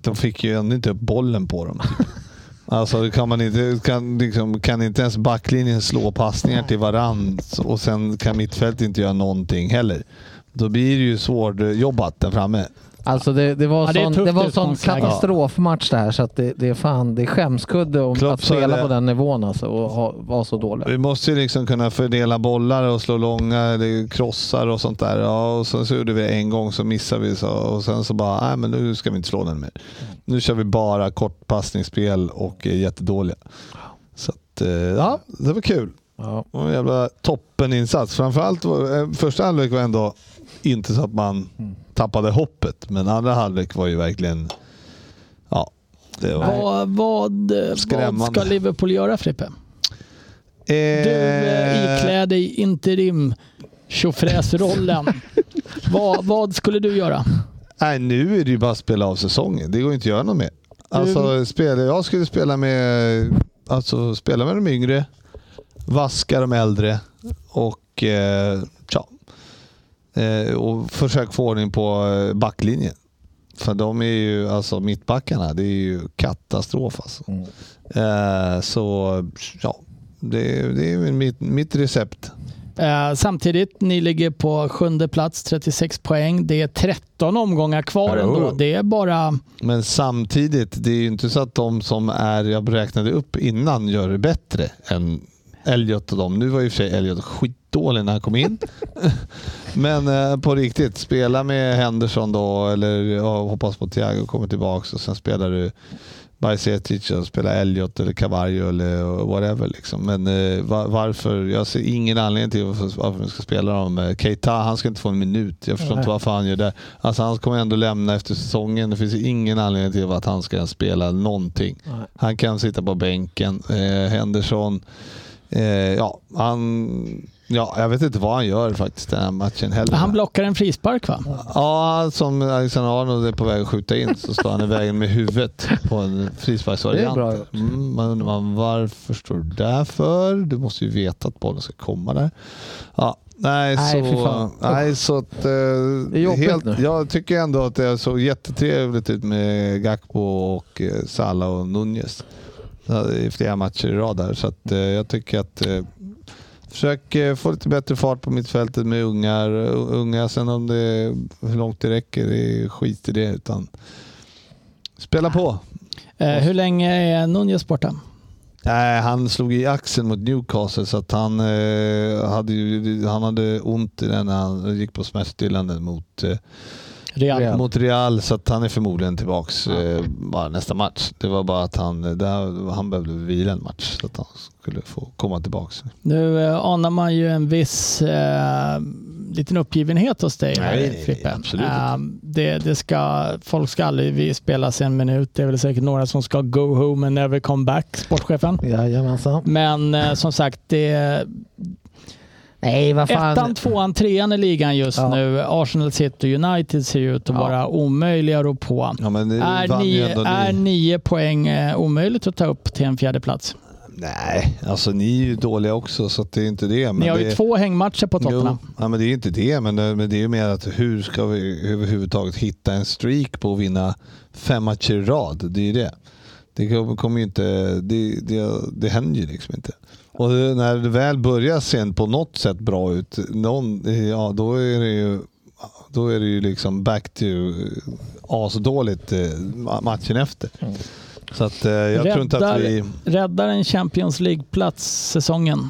de fick ju ändå inte upp bollen på dem. Typ. Alltså kan man inte, kan, liksom, kan inte ens backlinjen slå passningar till varann och sen kan mittfältet inte göra någonting heller. Då blir det ju svårjobbat där framme. Alltså det, det var Ja, det sån, tufft det var sån katastrofmatch det här så att det, det är fan, det är skämskudde om Klopp att spela det. på den nivån alltså och ha, vara så dålig. Vi måste ju liksom kunna fördela bollar och slå långa eller krossar och sånt där. Ja, och sen så gjorde vi det en gång så missade vi så, och sen så bara, nej men nu ska vi inte slå den mer. Nu kör vi bara kortpassningsspel och är jättedåliga. Så att, eh, ja, det var kul. Ja. Det var en jävla toppeninsats. Framförallt eh, första halvlek var ändå inte så att man tappade hoppet, men andra halvlek var ju verkligen, ja, det var... Vad, vad, eh, vad Skrämmande. ska Liverpool göra Frippe? Du eh, Eh, iklär dig interim tjofräsrollen. vad, vad skulle du göra? Nej, nu är det ju bara att spela av säsongen. Det går inte att göra något mer. Alltså, spela, jag skulle spela med, alltså, spela med de yngre, vaska de äldre och, eh, ja, eh, och försök få ordning på eh, backlinjen. För de är ju, alltså mittbackarna, det är ju katastrof alltså. Mm. Eh, så ja, det, det är mitt, mitt recept. Eh, samtidigt, ni ligger på sjunde plats, 36 poäng. Det är 13 omgångar kvar ändå. Det är bara... Men samtidigt, det är ju inte så att de som är, jag räknade upp innan, gör det bättre än Elliot och dem. Nu var ju för sig Elliot skitdålig när han kom in. Men eh, på riktigt, spela med Henderson då eller ja, hoppas på Thiago kommer tillbaka och sen spelar du Bajsetic och spelar Elliot eller Cavallo eller whatever. Liksom. Men eh, va- varför? Jag ser ingen anledning till varför, varför vi ska spela dem. Eh, Keita, han ska inte få en minut. Jag förstår Nej. inte varför han gör det. Alltså, han kommer ändå lämna efter säsongen. Det finns ingen anledning till att han ska spela någonting. Nej. Han kan sitta på bänken. Eh, Henderson, eh, ja, han, ja, jag vet inte vad han gör faktiskt den här matchen heller. Han blockar en frispark va? Ja, som Alexander Arnold är på väg att skjuta in så står han i vägen med huvudet på en frisparksvariant. Det är bra gjort. Mm, man undrar man, varför står du där för? Du måste ju veta att bollen ska komma där. Ja, nej, så, nej, så att, eh, är jobbigt nu. Jag tycker ändå att det såg jättetrevligt ut med Gakpo och eh, Salah och Nunez. I flera matcher i rad där. Så att, eh, jag tycker att eh, Försök eh, få lite bättre fart på mittfältet med ungar. Unga, sen om det hur långt det räcker, det är skit i det. Utan spela på. Eh, hur länge är Nunez borta? Nej, han slog i axeln mot Newcastle så att han, eh, hade, han hade ont i den när han gick på smärtstillande mot, eh, Real. Real. mot Real. Så att han är förmodligen tillbaks eh, bara nästa match. Det var bara att han, där, han behövde vila en match så att han skulle få komma tillbaks. Nu eh, anar man ju en viss eh, liten uppgivenhet hos dig här, Nej, Frippe. absolut. Eh, det, det ska, folk ska aldrig spela sig en minut. Det är väl säkert några som ska go home and never come back, sportchefen. Jajamensan. Men eh, som sagt, det, Nej, vad fan. ettan, tvåan, trean i ligan just Ja. nu. Arsenal City United ser ju ut att Ja. vara omöjliga att rå på. Ja, men det Är, nio, ni. är nio poäng eh, omöjligt att ta upp till en fjärde plats? Nej, alltså ni är ju dåliga också så det är inte det. Men Ni har det, ju två hängmatcher på Tottenham. Jo, ja, men det är inte det, men det, men det är ju mer att hur ska vi överhuvudtaget hitta en streak på att vinna fem matcher i rad? Det är ju det. Det kommer kommer ju inte, det, det, det händer ju liksom inte. Och när det väl börjar sen på något sätt bra ut, någon, ja, då är det ju då är det ju liksom back to asdåligt eh, ma- matchen efter. Så att eh, jag tror inte att vi... räddar en Champions League-plats säsongen?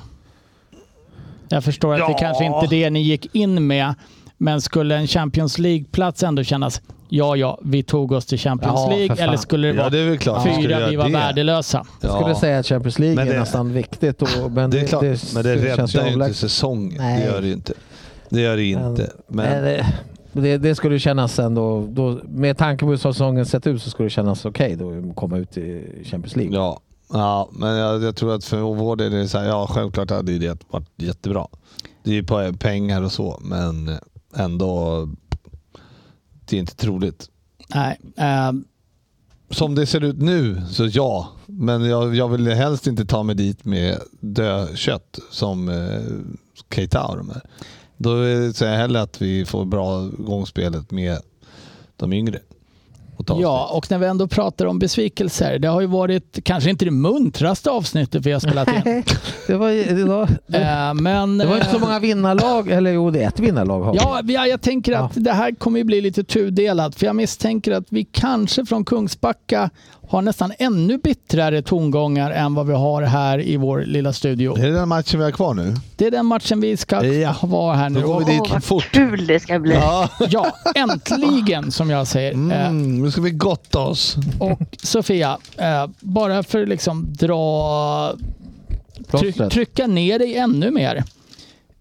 Jag förstår att det Ja. kanske inte är det ni gick in med, men skulle en Champions League-plats ändå kännas, ja, ja, vi tog oss till Champions Ja, League, eller skulle det Ja, vara det är väl klart. fyra, vi var det. värdelösa? Jag skulle Ja. säga att Champions League Men det- är nästan viktigt. Och, men Det är klart, men det känns ju räddar ju inte säsongen. Nej. Det gör det ju inte. Det gör det inte. Men, Men, det, det, det skulle kännas ändå, då, med tanke på hur säsongen sett ut så skulle det kännas okej då att komma ut i Champions League. ja, ja, men jag, jag tror att för vår del är det så här, ja självklart hade ju det varit jättebra. Det är ju på pengar och så, men ändå, det är inte troligt. Nej. eh, Som det ser ut nu, så ja. Men jag, jag vill helst inte ta mig dit med dödkött som eh, Keita och de här. Då säger jag hellre att vi får bra gångspelet med de yngre. Ja, och när vi ändå pratar om besvikelser, det har ju varit kanske inte det muntraste avsnittet vi har spelat in. Det var, det var, det, Eh, men, det var inte så eh, många vinnarlag, eller jo det är ett vinnarlag har vi. Ja, ja, jag tänker att det här kommer ju bli lite tudelat. För jag misstänker att vi kanske från Kungsbacka har nästan ännu bittrare tongångar än vad vi har här i vår lilla studio. Är det den matchen vi har kvar nu? Det är den matchen vi ska Ja. vara här nu. Då går vi dit Åh, vad kul det ska bli. Ja, Ja, äntligen som jag säger. Eh, mm, nu ska vi gotta oss. Och Sofia, eh, bara för att liksom dra try, Plåstret. trycka ner dig ännu mer.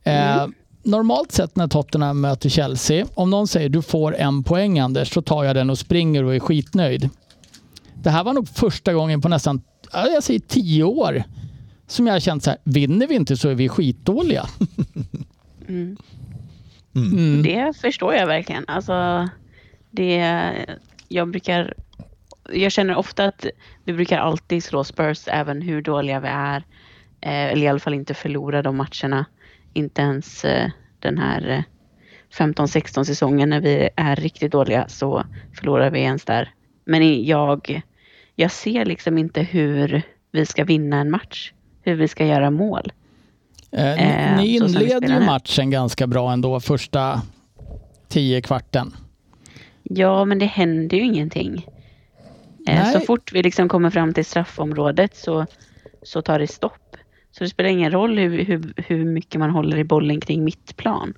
Eh, Normalt sett när Tottenham möter Chelsea, om någon säger du får en poäng Anders, så tar jag den och springer och är skitnöjd. Det här var nog första gången på nästan, ja, jag säger tio år, som jag har känt så här, vinner vi inte så är vi skitdåliga. Mm. Mm. Det förstår jag verkligen. Alltså, det, jag brukar... Jag känner ofta att vi brukar alltid slå Spurs även hur dåliga vi är. Eh, eller i alla fall inte förlora de matcherna. Inte ens eh, den här eh, 15-16 säsongen när vi är riktigt dåliga så förlorar vi ens där. Men jag, jag ser liksom inte hur vi ska vinna en match. Hur vi ska göra mål. Eh, Eh, ni inleder ju matchen ganska bra ändå, första tio kvarten. Ja, men det händer ju ingenting. Eh. Så fort vi liksom kommer fram till straffområdet så, så tar det stopp. Så det spelar ingen roll hur, hur, hur mycket man håller i bollen kring mittplan.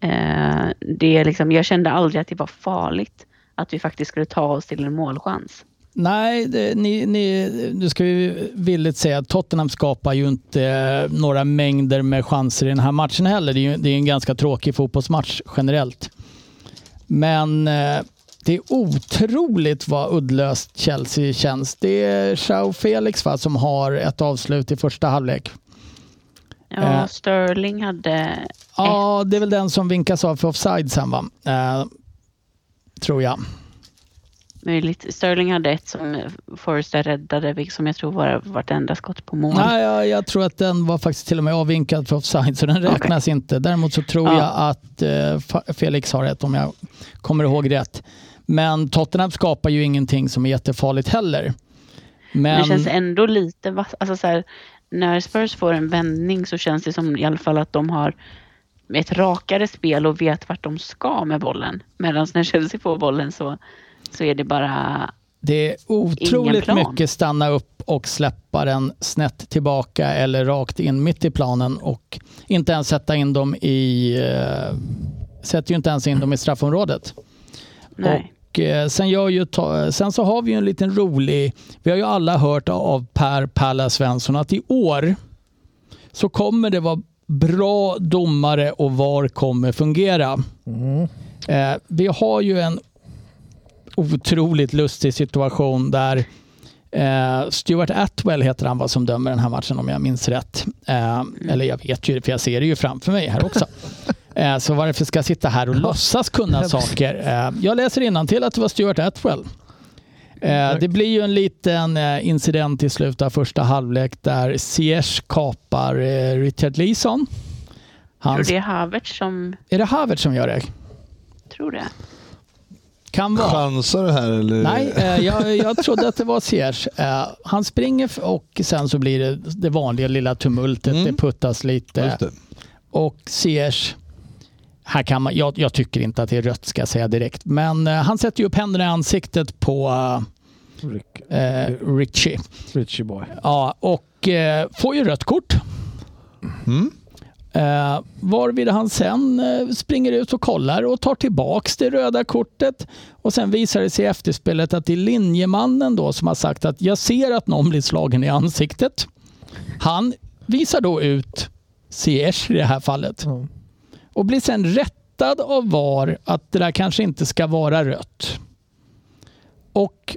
Eh, det är liksom, jag kände aldrig att det var farligt att vi faktiskt skulle ta oss till en målchans. Nej, det, ni, ni, nu ska vi villigt säga att Tottenham skapar ju inte eh, några mängder med chanser i den här matchen heller. Det är, ju, det är en ganska tråkig fotbollsmatch generellt. Men eh, det är otroligt vad uddlöst Chelsea känns. Det är Joao Felix va, som har ett avslut i första halvlek. Ja, Eh. Sterling hade... Ja, det är väl den som vinkas av för offside sen va? Eh, tror jag. Möjligt. Sterling hade ett som Forrester räddade, som jag tror var vartenda skott på mål. Nej, jag, jag tror att den var faktiskt till och med avvinkad för offside, så den räknas inte. Däremot så tror Ja. jag att eh, Felix har rätt, om jag kommer ihåg rätt. Men Tottenham skapar ju ingenting som är jättefarligt heller. Men Men, det känns ändå lite vass. Alltså så här, när Spurs får en vändning så känns det som i alla fall att de har ett rakare spel och vet vart de ska med bollen. Medan när Chelsea får bollen så, så är det bara... det är otroligt mycket stanna upp och släppa den snett tillbaka eller rakt in mitt i planen och inte ens sätta in dem i... Eh, sätter ju inte ens in dem i straffområdet. Nej. Och eh, sen, gör ju, ta- sen så har vi ju en liten rolig, vi har ju alla hört av Per Palla Svensson att i år så kommer det vara bra domare och VAR kommer fungera. Eh, vi har ju en otroligt lustig situation där eh, Stuart Atwell heter han vad som dömer den här matchen om jag minns rätt. Eh, eller jag vet ju för jag ser det ju framför mig här också. Eh, så varför ska jag sitta här och låtsas kunna saker? Eh, jag läser till att det var Stuart Atwell. Eh, det blir ju en liten eh, incident i slutet av första halvlek där Ziyech kapar eh, Richard Leeson. Tror Hans, det är Havertz som... är det Havertz som gör det? Tror det. Kan vara. Chansar du här eller? Nej, eh, jag, jag trodde att det var Ziyech. Eh, han springer och sen så blir det det vanliga lilla tumultet. Mm. Det puttas lite. Just det. Och Ziyech, här kan man, jag, jag tycker inte att det är rött ska jag säga direkt, men eh, han sätter ju upp händerna i ansiktet på Rick, eh, Richie. Richie boy. Ja, och eh, får ju rött kort. Mm. Eh, varvid han sen eh, springer ut och kollar och tar tillbaks det röda kortet. Och sen visar det sig i efterspelet att det är linjemannen då som har sagt att jag ser att någon blir slagen i ansiktet. Han visar då ut Ziyech i det här fallet och blir sen rättad av VAR att det där kanske inte ska vara rött. Och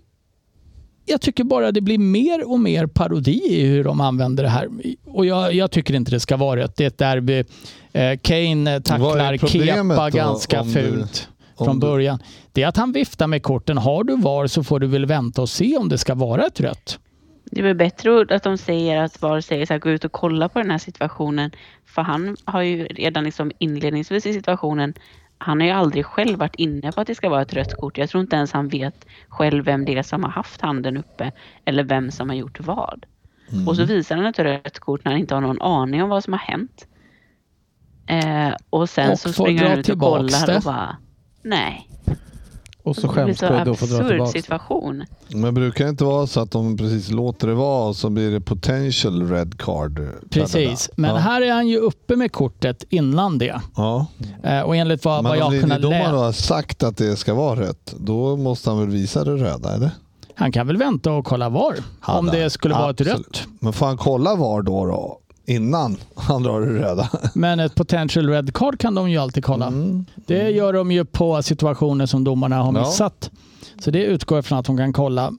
jag tycker bara det blir mer och mer parodi i hur de använder det här. Och jag, jag tycker inte det ska vara rött. Det är ett derby. Eh, Kane tacklar Kepa då, ganska du- fult om från du- början. Det är att han viftar med korten. Har du VAR så får du väl vänta och se om det ska vara ett rött. Det är väl bättre att de säger att VAR säger så här, gå ut och kolla på den här situationen. För han har ju redan liksom inledningsvis i situationen, han har ju aldrig själv varit inne på att det ska vara ett rött kort. Jag tror inte ens han vet själv vem det är som har haft handen uppe eller vem som har gjort vad. Och så visar han ett rött kort när han inte har någon aning om vad som har hänt. Eh, och sen Och så springer han ut och kollar det. och bara, nej. Och så Det blir skäms så Gudde och får dra tillbaka. situation. Men brukar det inte vara så att de precis låter det vara och så blir det potential red card? Precis. Men ja. här är han ju uppe med kortet innan det. Ja. Eh, och enligt vad, vad Men jag om har kunnat läsa. har sagt att det ska vara rött, då måste han väl visa det röda, eller? Han kan väl vänta och kolla VAR. om Hade det han. skulle vara ett Absolut. rött. Men får han kolla var då, då? Innan han drar det röda? Men ett potential red card kan de ju alltid kolla. Mm. Det gör de ju på situationer som domarna har Ja. missat. Så det utgår från att de kan kolla.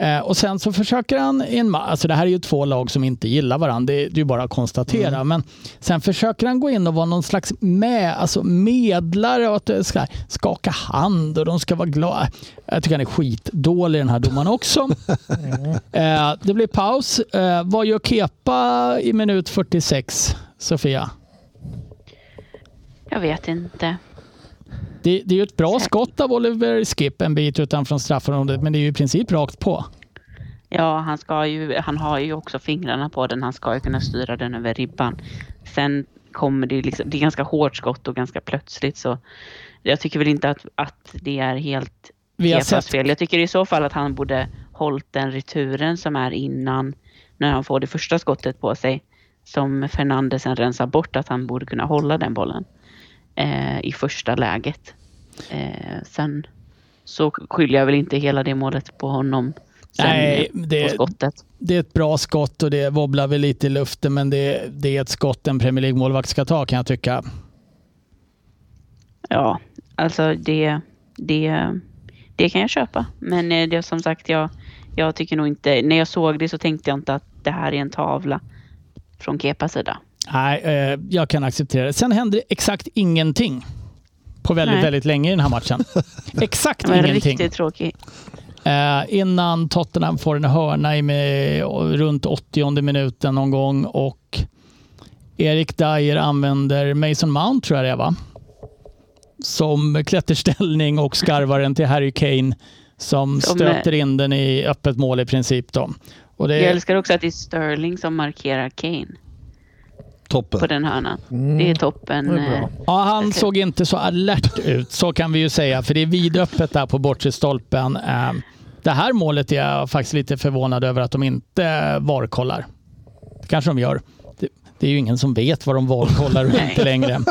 Eh, och sen så försöker han, i en alltså det här är ju två lag som inte gillar varandra, det, det är ju bara att konstatera. Mm. Men sen försöker han gå in och vara någon slags med, alltså medlare och att det ska skaka hand och de ska vara glada. Jag tycker han är skitdålig den här domaren också. eh, det blir paus. Eh, vad gör Kepa i minut 46, Sofia? Jag vet inte. Det, det är ju ett bra skott av Oliver Skip en bit utanför straffområdet, men det är ju i princip rakt på. Ja, han, ska ju, han har ju också fingrarna på den. Han ska ju kunna styra den över ribban. Sen kommer det ju liksom, det är ganska hårt skott och ganska plötsligt så jag tycker väl inte att, att det är helt Vi har Kepas sett, fel. Jag tycker i så fall att han borde hållit den returen som är innan när han får det första skottet på sig som Fernandes sen rensar bort att han borde kunna hålla den bollen eh, i första läget. Eh, sen så skyller jag väl inte hela det målet på honom. Sen, Nej, det- på skottet. Det är ett bra skott och det wobblar väl lite i luften men det, det är ett skott en Premier League-målvakt ska ta kan jag tycka. Ja, alltså det, det, det kan jag köpa. Men eh, det som sagt, jag, jag tycker nog inte... När jag såg det så tänkte jag inte att det här är en tavla från Kepas sida. Nej, eh, jag kan acceptera det. Sen händer exakt ingenting på väldigt, Nej. väldigt länge i den här matchen. exakt Det var ingenting. riktigt tråkig. Eh, innan Tottenham får en hörna i med, runt 80 minuten någon gång och Erik Dyer använder Mason Mount tror jag det är va? Som klätterställning och skarvar den till Harry Kane som Som, stöter in den i öppet mål i princip. Då. Och det, Jag älskar också att det är Sterling som markerar Kane Toppen. på den hörnan. Mm. Det är toppen. Det är eh, Ja, han såg inte så alert ut, så kan vi ju säga, för det är vidöppet där på bortre stolpen. Eh, Det här målet är jag faktiskt lite förvånad över att de inte VAR-kollar. Det kanske de gör. Det, är ju ingen som vet vad de VAR-kollar och inte längre.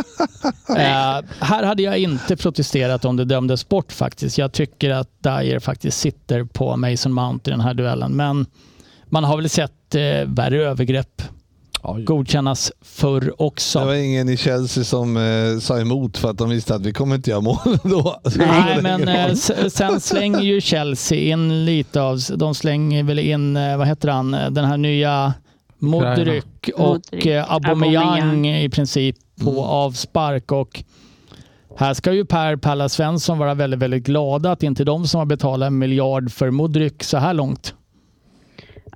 Eh, här hade jag inte protesterat om det dömdes bort faktiskt. Jag tycker att Dyer faktiskt sitter på Mason Mount i den här duellen, men man har väl sett eh, värre övergrepp Oj. godkännas förr också. Det var ingen i Chelsea som eh, sa emot för att de visste att vi kommer inte göra mål då. Nej, men eh, sen slänger ju Chelsea in lite av, de slänger väl in, eh, vad heter han, den här nya Modryk och Modric, eh, Aubameyang Aubameyang. i princip på Mm. avspark och här ska ju Per Palla Svensson vara väldigt, väldigt glada att det inte är de som har betalat en miljard för Modryk så här långt.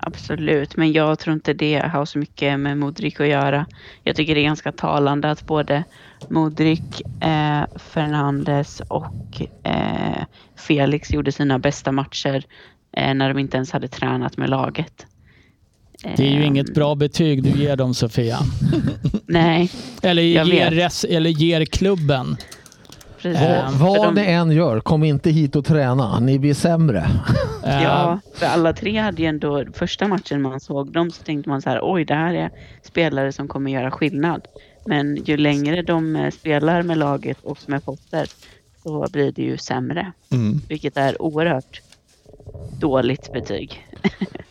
Absolut, men jag tror inte det har så mycket med Modric att göra. Jag tycker det är ganska talande att både Modric, eh, Fernandes och eh, Felix gjorde sina bästa matcher eh, när de inte ens hade tränat med laget. Det är ju inget bra betyg du ger dem Sofia. Nej, Eller ger, res, eller ger klubben. Precis. För Vad de- ni än gör, kom inte hit och träna. Ni blir sämre. Ja, för alla tre hade ju ändå, första matchen man såg dem så tänkte man så här, oj det här är spelare som kommer göra skillnad. Men ju längre de eh, spelar med laget och med Potter så blir det ju sämre. Mm. Vilket är oerhört dåligt betyg.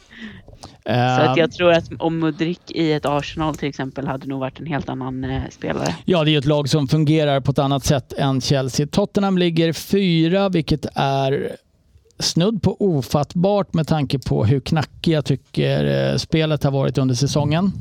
Så att jag tror att om Mudrik i ett Arsenal till exempel hade nog varit en helt annan eh, spelare. Ja, det är ett lag som fungerar på ett annat sätt än Chelsea. Tottenham ligger fyra, vilket är snudd på ofattbart med tanke på hur knackig jag tycker eh, spelet har varit under säsongen.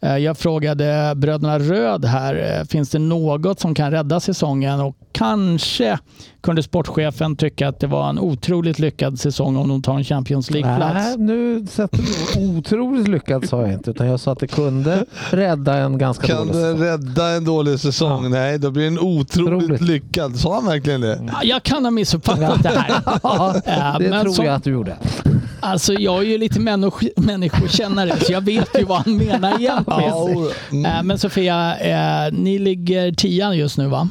Eh, Jag frågade bröderna Röd här, eh, finns det något som kan rädda säsongen? Och kanske kunde sportchefen tycka att det var en otroligt lyckad säsong om de tar en Champions League-plats. Nej, nu sätter du otroligt lyckat sa jag inte. Utan jag sa att det kunde rädda en ganska Kan dålig säsong. rädda en dålig säsong? Nej, då blir den otroligt Otroligt. lyckad. Sa han verkligen det? Ja, Jag kan ha missuppfattat det här. Ja, Eh, det men tror som- jag att du gjorde. Alltså jag är ju lite människ- människokännare så jag vet ju vad han menar egentligen. Ja, mm. Eh, Men Sofia, eh, ni ligger tian just nu va?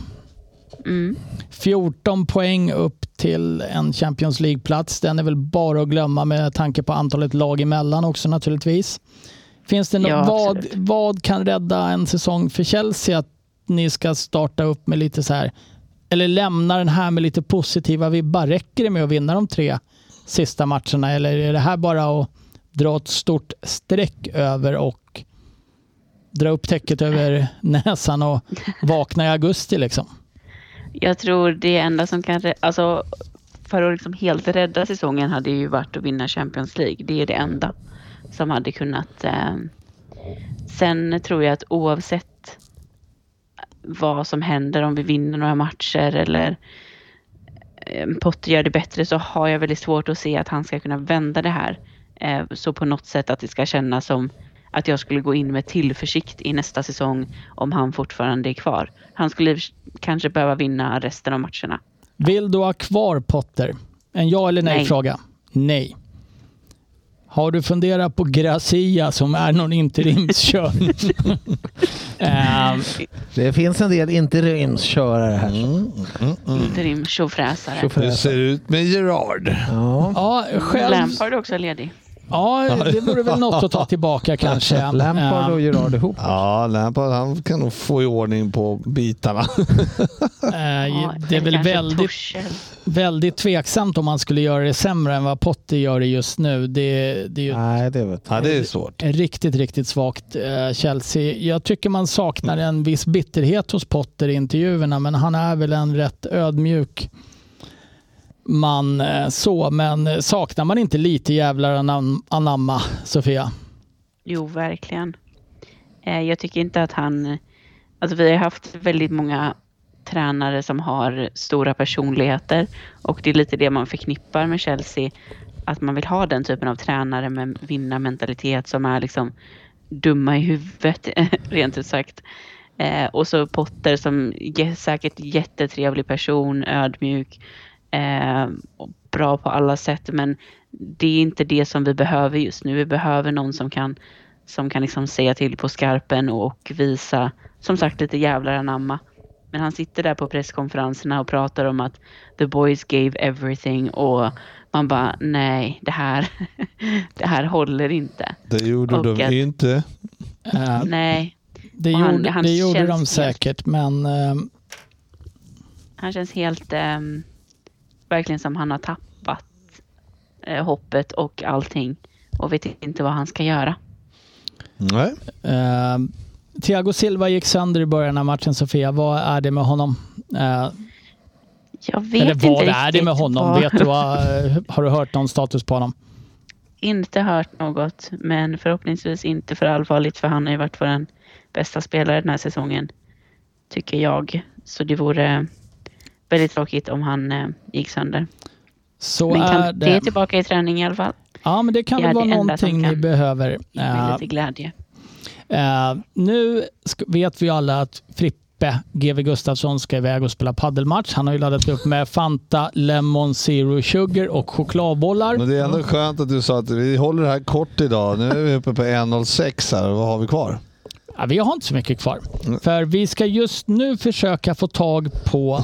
Mm. 14 poäng upp till en Champions League-plats. Den är väl bara att glömma med tanke på antalet lag emellan också naturligtvis. Finns det något, Ja, vad, vad kan rädda en säsong för Chelsea att ni ska starta upp med lite så här eller lämna den här med lite positiva vibbar? Räcker det med att vinna de tre sista matcherna eller är det här bara att dra ett stort streck över och dra upp täcket över näsan och vakna i augusti liksom? Jag tror det enda som kan, alltså för att liksom helt rädda säsongen hade ju varit att vinna Champions League. Det är det enda som hade kunnat. Eh, sen tror jag att oavsett vad som händer om vi vinner några matcher eller eh, Potter gör det bättre så har jag väldigt svårt att se att han ska kunna vända det här. Eh, så på något sätt att det ska kännas som att jag skulle gå in med tillförsikt i nästa säsong om han fortfarande är kvar. Han skulle kanske behöva vinna resten av matcherna. Vill du ha kvar Potter? En ja eller nej, Nej. fråga. Nej. Har du funderat på Gracia som är någon interimskörning? Ehm, Det finns en del interimskörare här. Mm, mm, mm. Interim tjofräsare. Hur ser det ut med Gerard? Ja. ja, själv, Lampard är också ledig. Ja, det vore väl något att ta tillbaka kanske. Lampard och Gerard ihop. Ja, Lampard han kan nog få i ordning på bitarna. eh, det är väl väldigt, väldigt tveksamt om man skulle göra det sämre än vad Potter gör det just nu. Det, det är ju Nej, det vet. Ja, det är svårt. riktigt, riktigt svagt eh, Chelsea. Jag tycker man saknar en viss bitterhet hos Potter i intervjuerna, men han är väl en rätt ödmjuk man eh, så. Men eh, saknar man inte lite jävlar anamma, Sofia? Jo, verkligen. Eh, jag tycker inte att han... Alltså vi har haft väldigt många tränare som har stora personligheter och det är lite det man förknippar med Chelsea. Att man vill ha den typen av tränare med vinnarmentalitet som är liksom dumma i huvudet, rent ut sagt. Eh, och så Potter som är säkert jättetrevlig person, ödmjuk, eh, bra på alla sätt. Men det är inte det som vi behöver just nu. Vi behöver någon som kan, som kan liksom säga till på skarpen och visa, som sagt, lite jävlar anamma. Men han sitter där på presskonferenserna och pratar om att the boys gave everything och man bara nej, det här, det här håller inte. Det gjorde Och de att- inte. Eh, Nej, det och han- gjorde, han det gjorde de helt- säkert, men eh, han känns helt ehm, verkligen som han har tappat eh, hoppet och allting och vet inte vad han ska göra. Nej. eh, Thiago Silva gick sönder i början av matchen, Sofia. Vad är det med honom? Eh, Jag vet eller inte vad är det riktigt med honom? vad- Vet du vad, eh, har du hört någon status på honom? Inte hört något, men förhoppningsvis inte för allvarligt för han har ju varit vår bästa spelare den här säsongen. Tycker jag. Så det vore väldigt tråkigt om han eh, gick sönder. Så men är kan, det är det. tillbaka i träning i alla fall. Ja, men det kan det väl vara det någonting ni kan. behöver. Det blir Eh, lite glädje. Eh, nu vet vi alla att Frippe GW Gustafsson ska iväg och spela paddelmatch. Han har ju laddat upp med Fanta, Lemon Zero Sugar och chokladbollar. Men det är ändå skönt att du sa att vi håller det här kort idag. Nu är vi uppe på 1.06 här. Vad har vi kvar? Ja, vi har inte så mycket kvar. Mm. För vi ska just nu försöka få tag på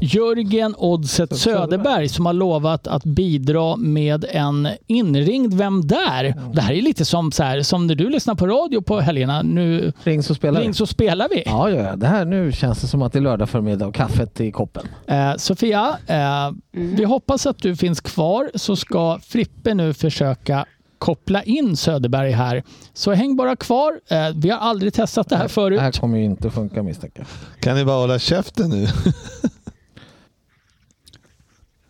Jörgen Oddset Söderberg som har lovat att bidra med en inringd Vem där? Det här är lite som, så här, som när du lyssnar på radio på helgerna. Nu Ring så spelar vi. ring så spelar vi. Ja, ja. Det här nu känns det som att det är lördag förmiddag och kaffet i koppen. Eh, Sofia, eh, vi hoppas att du finns kvar så ska Frippe nu försöka koppla in Söderberg här. Så häng bara kvar. Eh, vi har aldrig testat det här Det förut. här kommer ju inte funka misstänker. Kan ni bara hålla käften nu?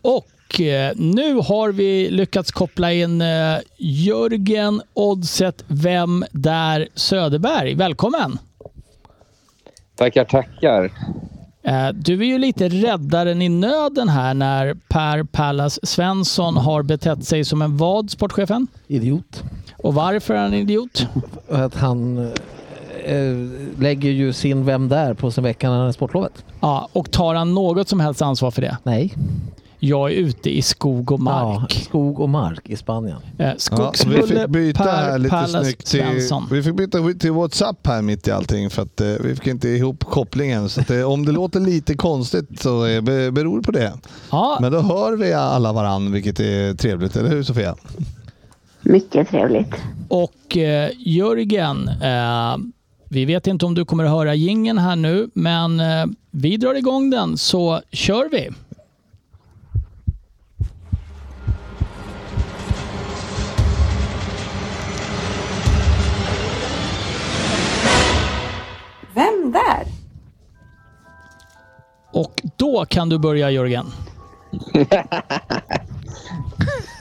Och eh, nu har vi lyckats koppla in eh, Jörgen Oddset Vem där Söderberg. Välkommen! Tackar, tackar. Eh, du är ju lite räddaren i nöden här när Per Pallas Svensson har betett sig som en vad, sportchefen? Idiot. Och varför är han idiot? Att han lägger ju sin Vem där på sin vecka när han är sportlovet. Ja, och tar han något som helst ansvar för det? Nej. Jag är ute i skog och Ja, mark. skog och mark i Spanien. Eh, Ja, vi Skogsbulle fick byta här Per lite Pallas snyggt till, vi fick byta till WhatsApp här mitt i allting för att eh, vi fick inte ihop kopplingen. Så att, eh, om det låter lite konstigt så eh, be, beror det på det. Ja, Men då hör vi alla varann vilket är trevligt, eller hur Sofia? Mycket trevligt. och eh, Jörgen, eh, vi vet inte om du kommer att höra gingen här nu, men eh, vi drar igång den så kör vi. Vem där? Och då kan du börja Jörgen.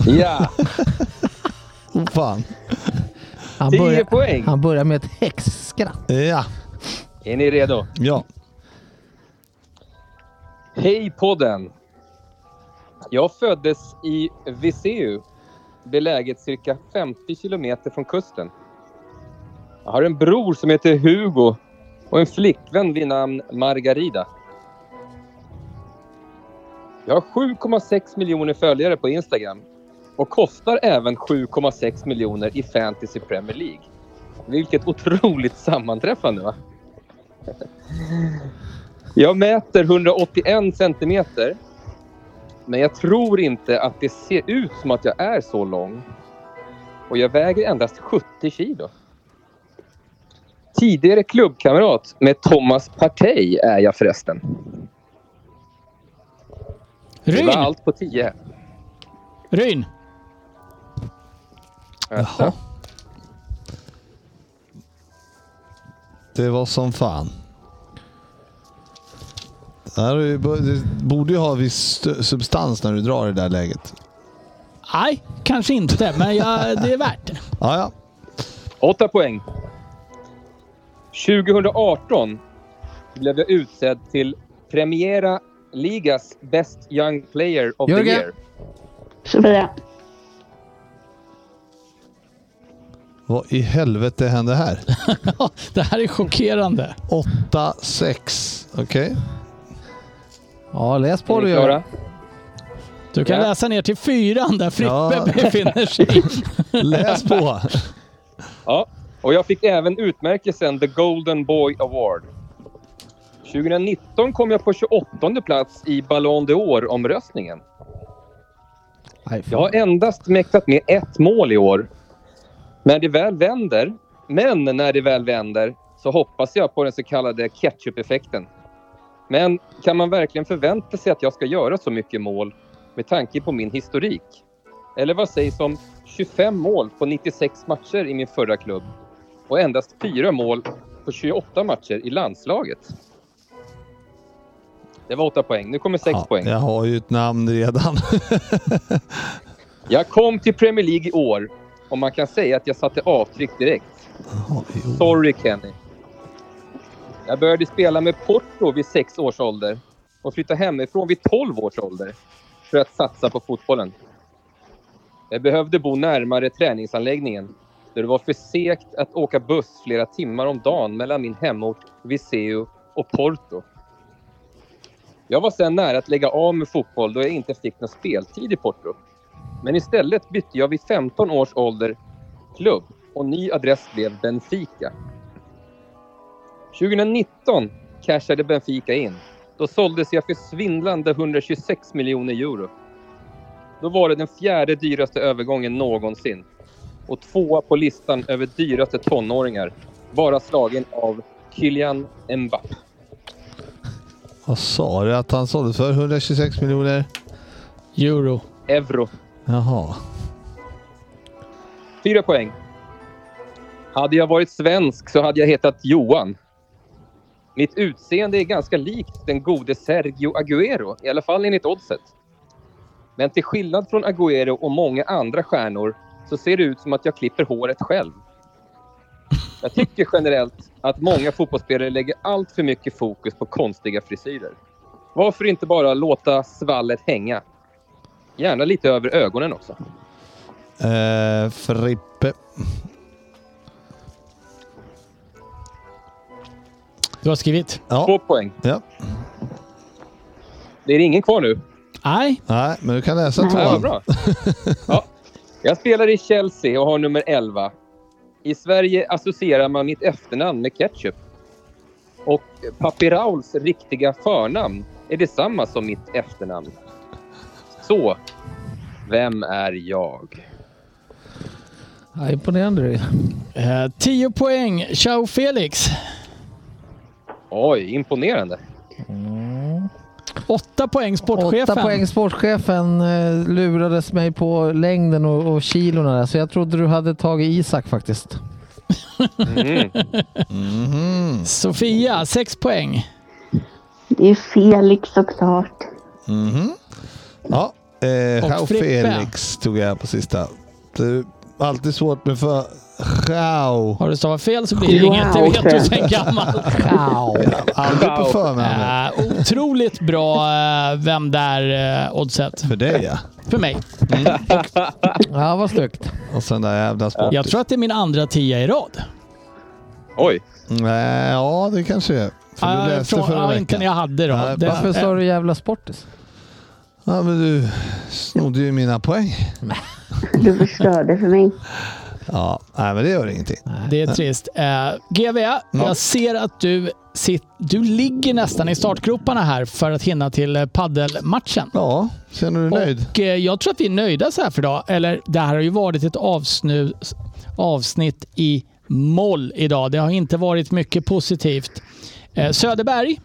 Ja, Oh, fan. Han 10 börjar, poäng. han börjar med ett häxskratt. Ja, Är ni redo? ja. Hej podden! Jag föddes i Viseu, beläget cirka 50 kilometer från kusten. Jag har en bror som heter Hugo och en flickvän vid namn Margarida. Jag har 7,6 miljoner följare på Instagram och kostar även 7,6 miljoner i Fantasy Premier League. Vilket otroligt sammanträffande va? Jag mäter 181 centimeter. Men jag tror inte att det ser ut som att jag är så lång. och jag väger endast 70 kilo. Tidigare klubbkamrat med Thomas Partey är jag förresten. Det var Ryn! allt på 10. Ryn! Jaha. Det var som fan. Det borde ju ha viss st- substans när du drar i det där läget. Nej, kanske inte, men jag, det är värt det. Ja, ja. 8 poäng. 2018 blev jag utsedd till Premiera Ligas Best Young Player of Jörgen. the Year. Sofia. Vad i helvete hände här? Det här är chockerande. 8-6. Okej. Ja, läs på du ni gör. klara? Du kan Ja. läsa ner till fyran där Frippe Ja. befinner sig. Läs på. Ja, och jag fick även utmärkelsen The Golden Boy Award. 2019 kom jag på 28 plats i Ballon d'Or-omröstningen. Jag har endast mäktat med ett mål i år. När det väl vänder, men när det väl vänder, så hoppas jag på den så kallade ketchup-effekten. Men kan man verkligen förvänta sig att jag ska göra så mycket mål med tanke på min historik? Eller vad sägs om 25 mål på 96 matcher i min förra klubb och endast 4 mål på 28 matcher i landslaget? Det var 8 poäng. Nu kommer 6 Ja, poäng. jag har ju ett namn redan. Jag kom till Premier League i år och man kan säga att jag satte avtryck direkt. Sorry Kenny. Jag började spela med Porto vid sex års ålder och flyttade hemifrån vid 12 års ålder för att satsa på fotbollen. Jag behövde bo närmare träningsanläggningen det var för segt att åka buss flera timmar om dagen mellan min hemort Viseu och Porto. Jag var sedan nära att lägga av med fotboll då jag inte fick någon speltid i Porto. Men istället bytte jag vid 15 års ålder klubb och ny adress blev Benfica. 2019 cashade Benfica in. Då såldes jag för svindlande 126 miljoner euro. Då var det den fjärde dyraste övergången någonsin. Och tvåa på listan över dyraste tonåringar. Bara slagen av Kylian Mbappé. Vad sa du att han sålde för? 126 miljoner? Euro. Euro. Jaha. Fyra poäng. Hade jag varit svensk så hade jag hetat Johan. Mitt utseende är ganska likt den gode Sergio Agüero, i alla fall enligt oddset. Men till skillnad från Agüero och många andra stjärnor så ser det ut som att jag klipper håret själv. Jag tycker generellt att många fotbollsspelare lägger allt för mycket fokus på konstiga frisyrer. Varför inte bara låta svallet hänga? Gärna lite över ögonen också. Eh, Frippe. Du har skrivit? Ja. Två poäng. ja. Det är ingen kvar nu. Nej. Nej, men du kan läsa Ja, vad tvåan. bra. Ja. Jag spelar i Chelsea och har nummer 11. I Sverige associerar man mitt efternamn med ketchup. Och Papi Rauls riktiga förnamn är detsamma som mitt efternamn. Så, vem är jag? Ja, imponerande du. Eh, 10 poäng. Ciao Felix. Oj, imponerande. 8 poäng sportchefen. Åtta poäng. Sportchefen eh, lurades mig på längden och, och kilorna där, så jag trodde du hade tagit Isak faktiskt. Mm. Mhm. Sofia, 6 poäng. Det är Felix såklart. Mhm. Ja, eh, Och. Felix tog jag på sista. Det är alltid svårt med för... Jao. Har du stavat fel så blir det Wow, inget. Det vet du sen gammalt. Aldrig på förnamnet. Eh, otroligt bra eh, Vem där eh, oddset. För dig ja. För mig. Ja, vad snyggt. Och sen där jävla sportis. Jag tror att det är min andra tia i rad. Oj, Nej, ja det kanske är. För du Uh, läste från, förra ja, veckan. inte när jag hade då. Nej, Det- Varför sa du jävla sportis? Ja, men du snodde ju mina poäng. Du förstörde för mig. Ja, nej, men det gör ingenting. Det är trist. Eh, GV, jag ser att du, sit, du ligger nästan i startgroparna här för att hinna till eh, paddelmatchen. Ja, känner du dig nöjd? Och eh, jag tror att vi är nöjda så här för idag. Eller det här har ju varit ett avsnu, avsnitt i moll idag. Det har inte varit mycket positivt. Eh, Söderberg,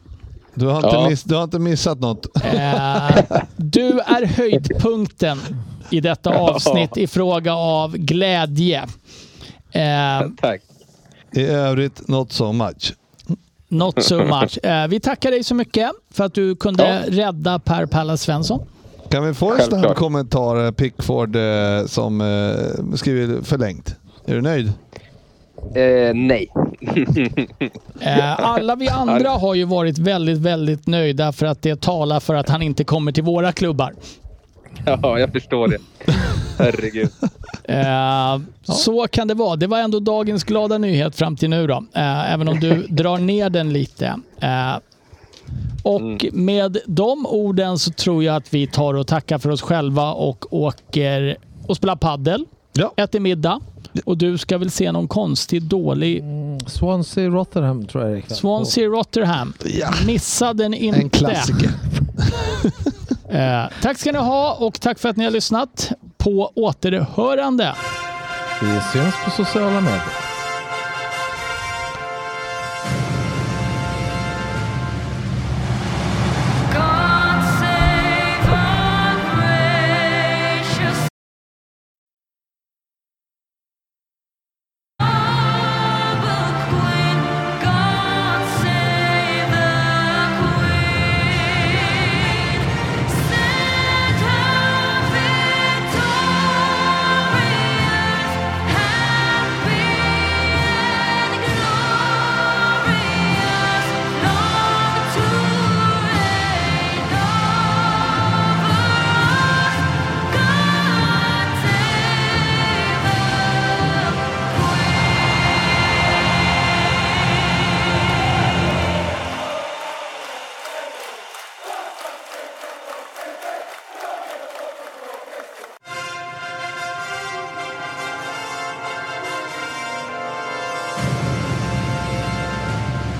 Du har inte, Ja. miss, du har inte missat något. eh, du är höjdpunkten i detta avsnitt i fråga av glädje. Eh, Tack. I övrigt, not so much. not so much. Eh, vi tackar dig så mycket för att du kunde Ja. rädda Per Pallas Svensson. Kan vi få en snabb kommentar, eh, Pickford, eh, som eh, skriver förlängt? Är du nöjd? Eh, nej. Eh, alla vi andra har ju varit väldigt, väldigt nöjda för att det talar för att han inte kommer till våra klubbar. Ja, jag förstår det. Herregud. Eh, Så kan det vara. Det var ändå dagens glada nyhet fram till nu då. Eh, även om du drar ner den lite. Eh, och med de orden så tror jag att vi tar och tackar för oss själva och åker och spelar paddel. Ja. Äter middag. Och du ska väl se någon konstig, dålig Swansea Rotherham tror jag det. Swansea Rotherham. Ja. Missa den inte. En klassiker. Eh, tack ska ni ha och tack för att ni har lyssnat. På återhörande. Vi syns på sociala medier.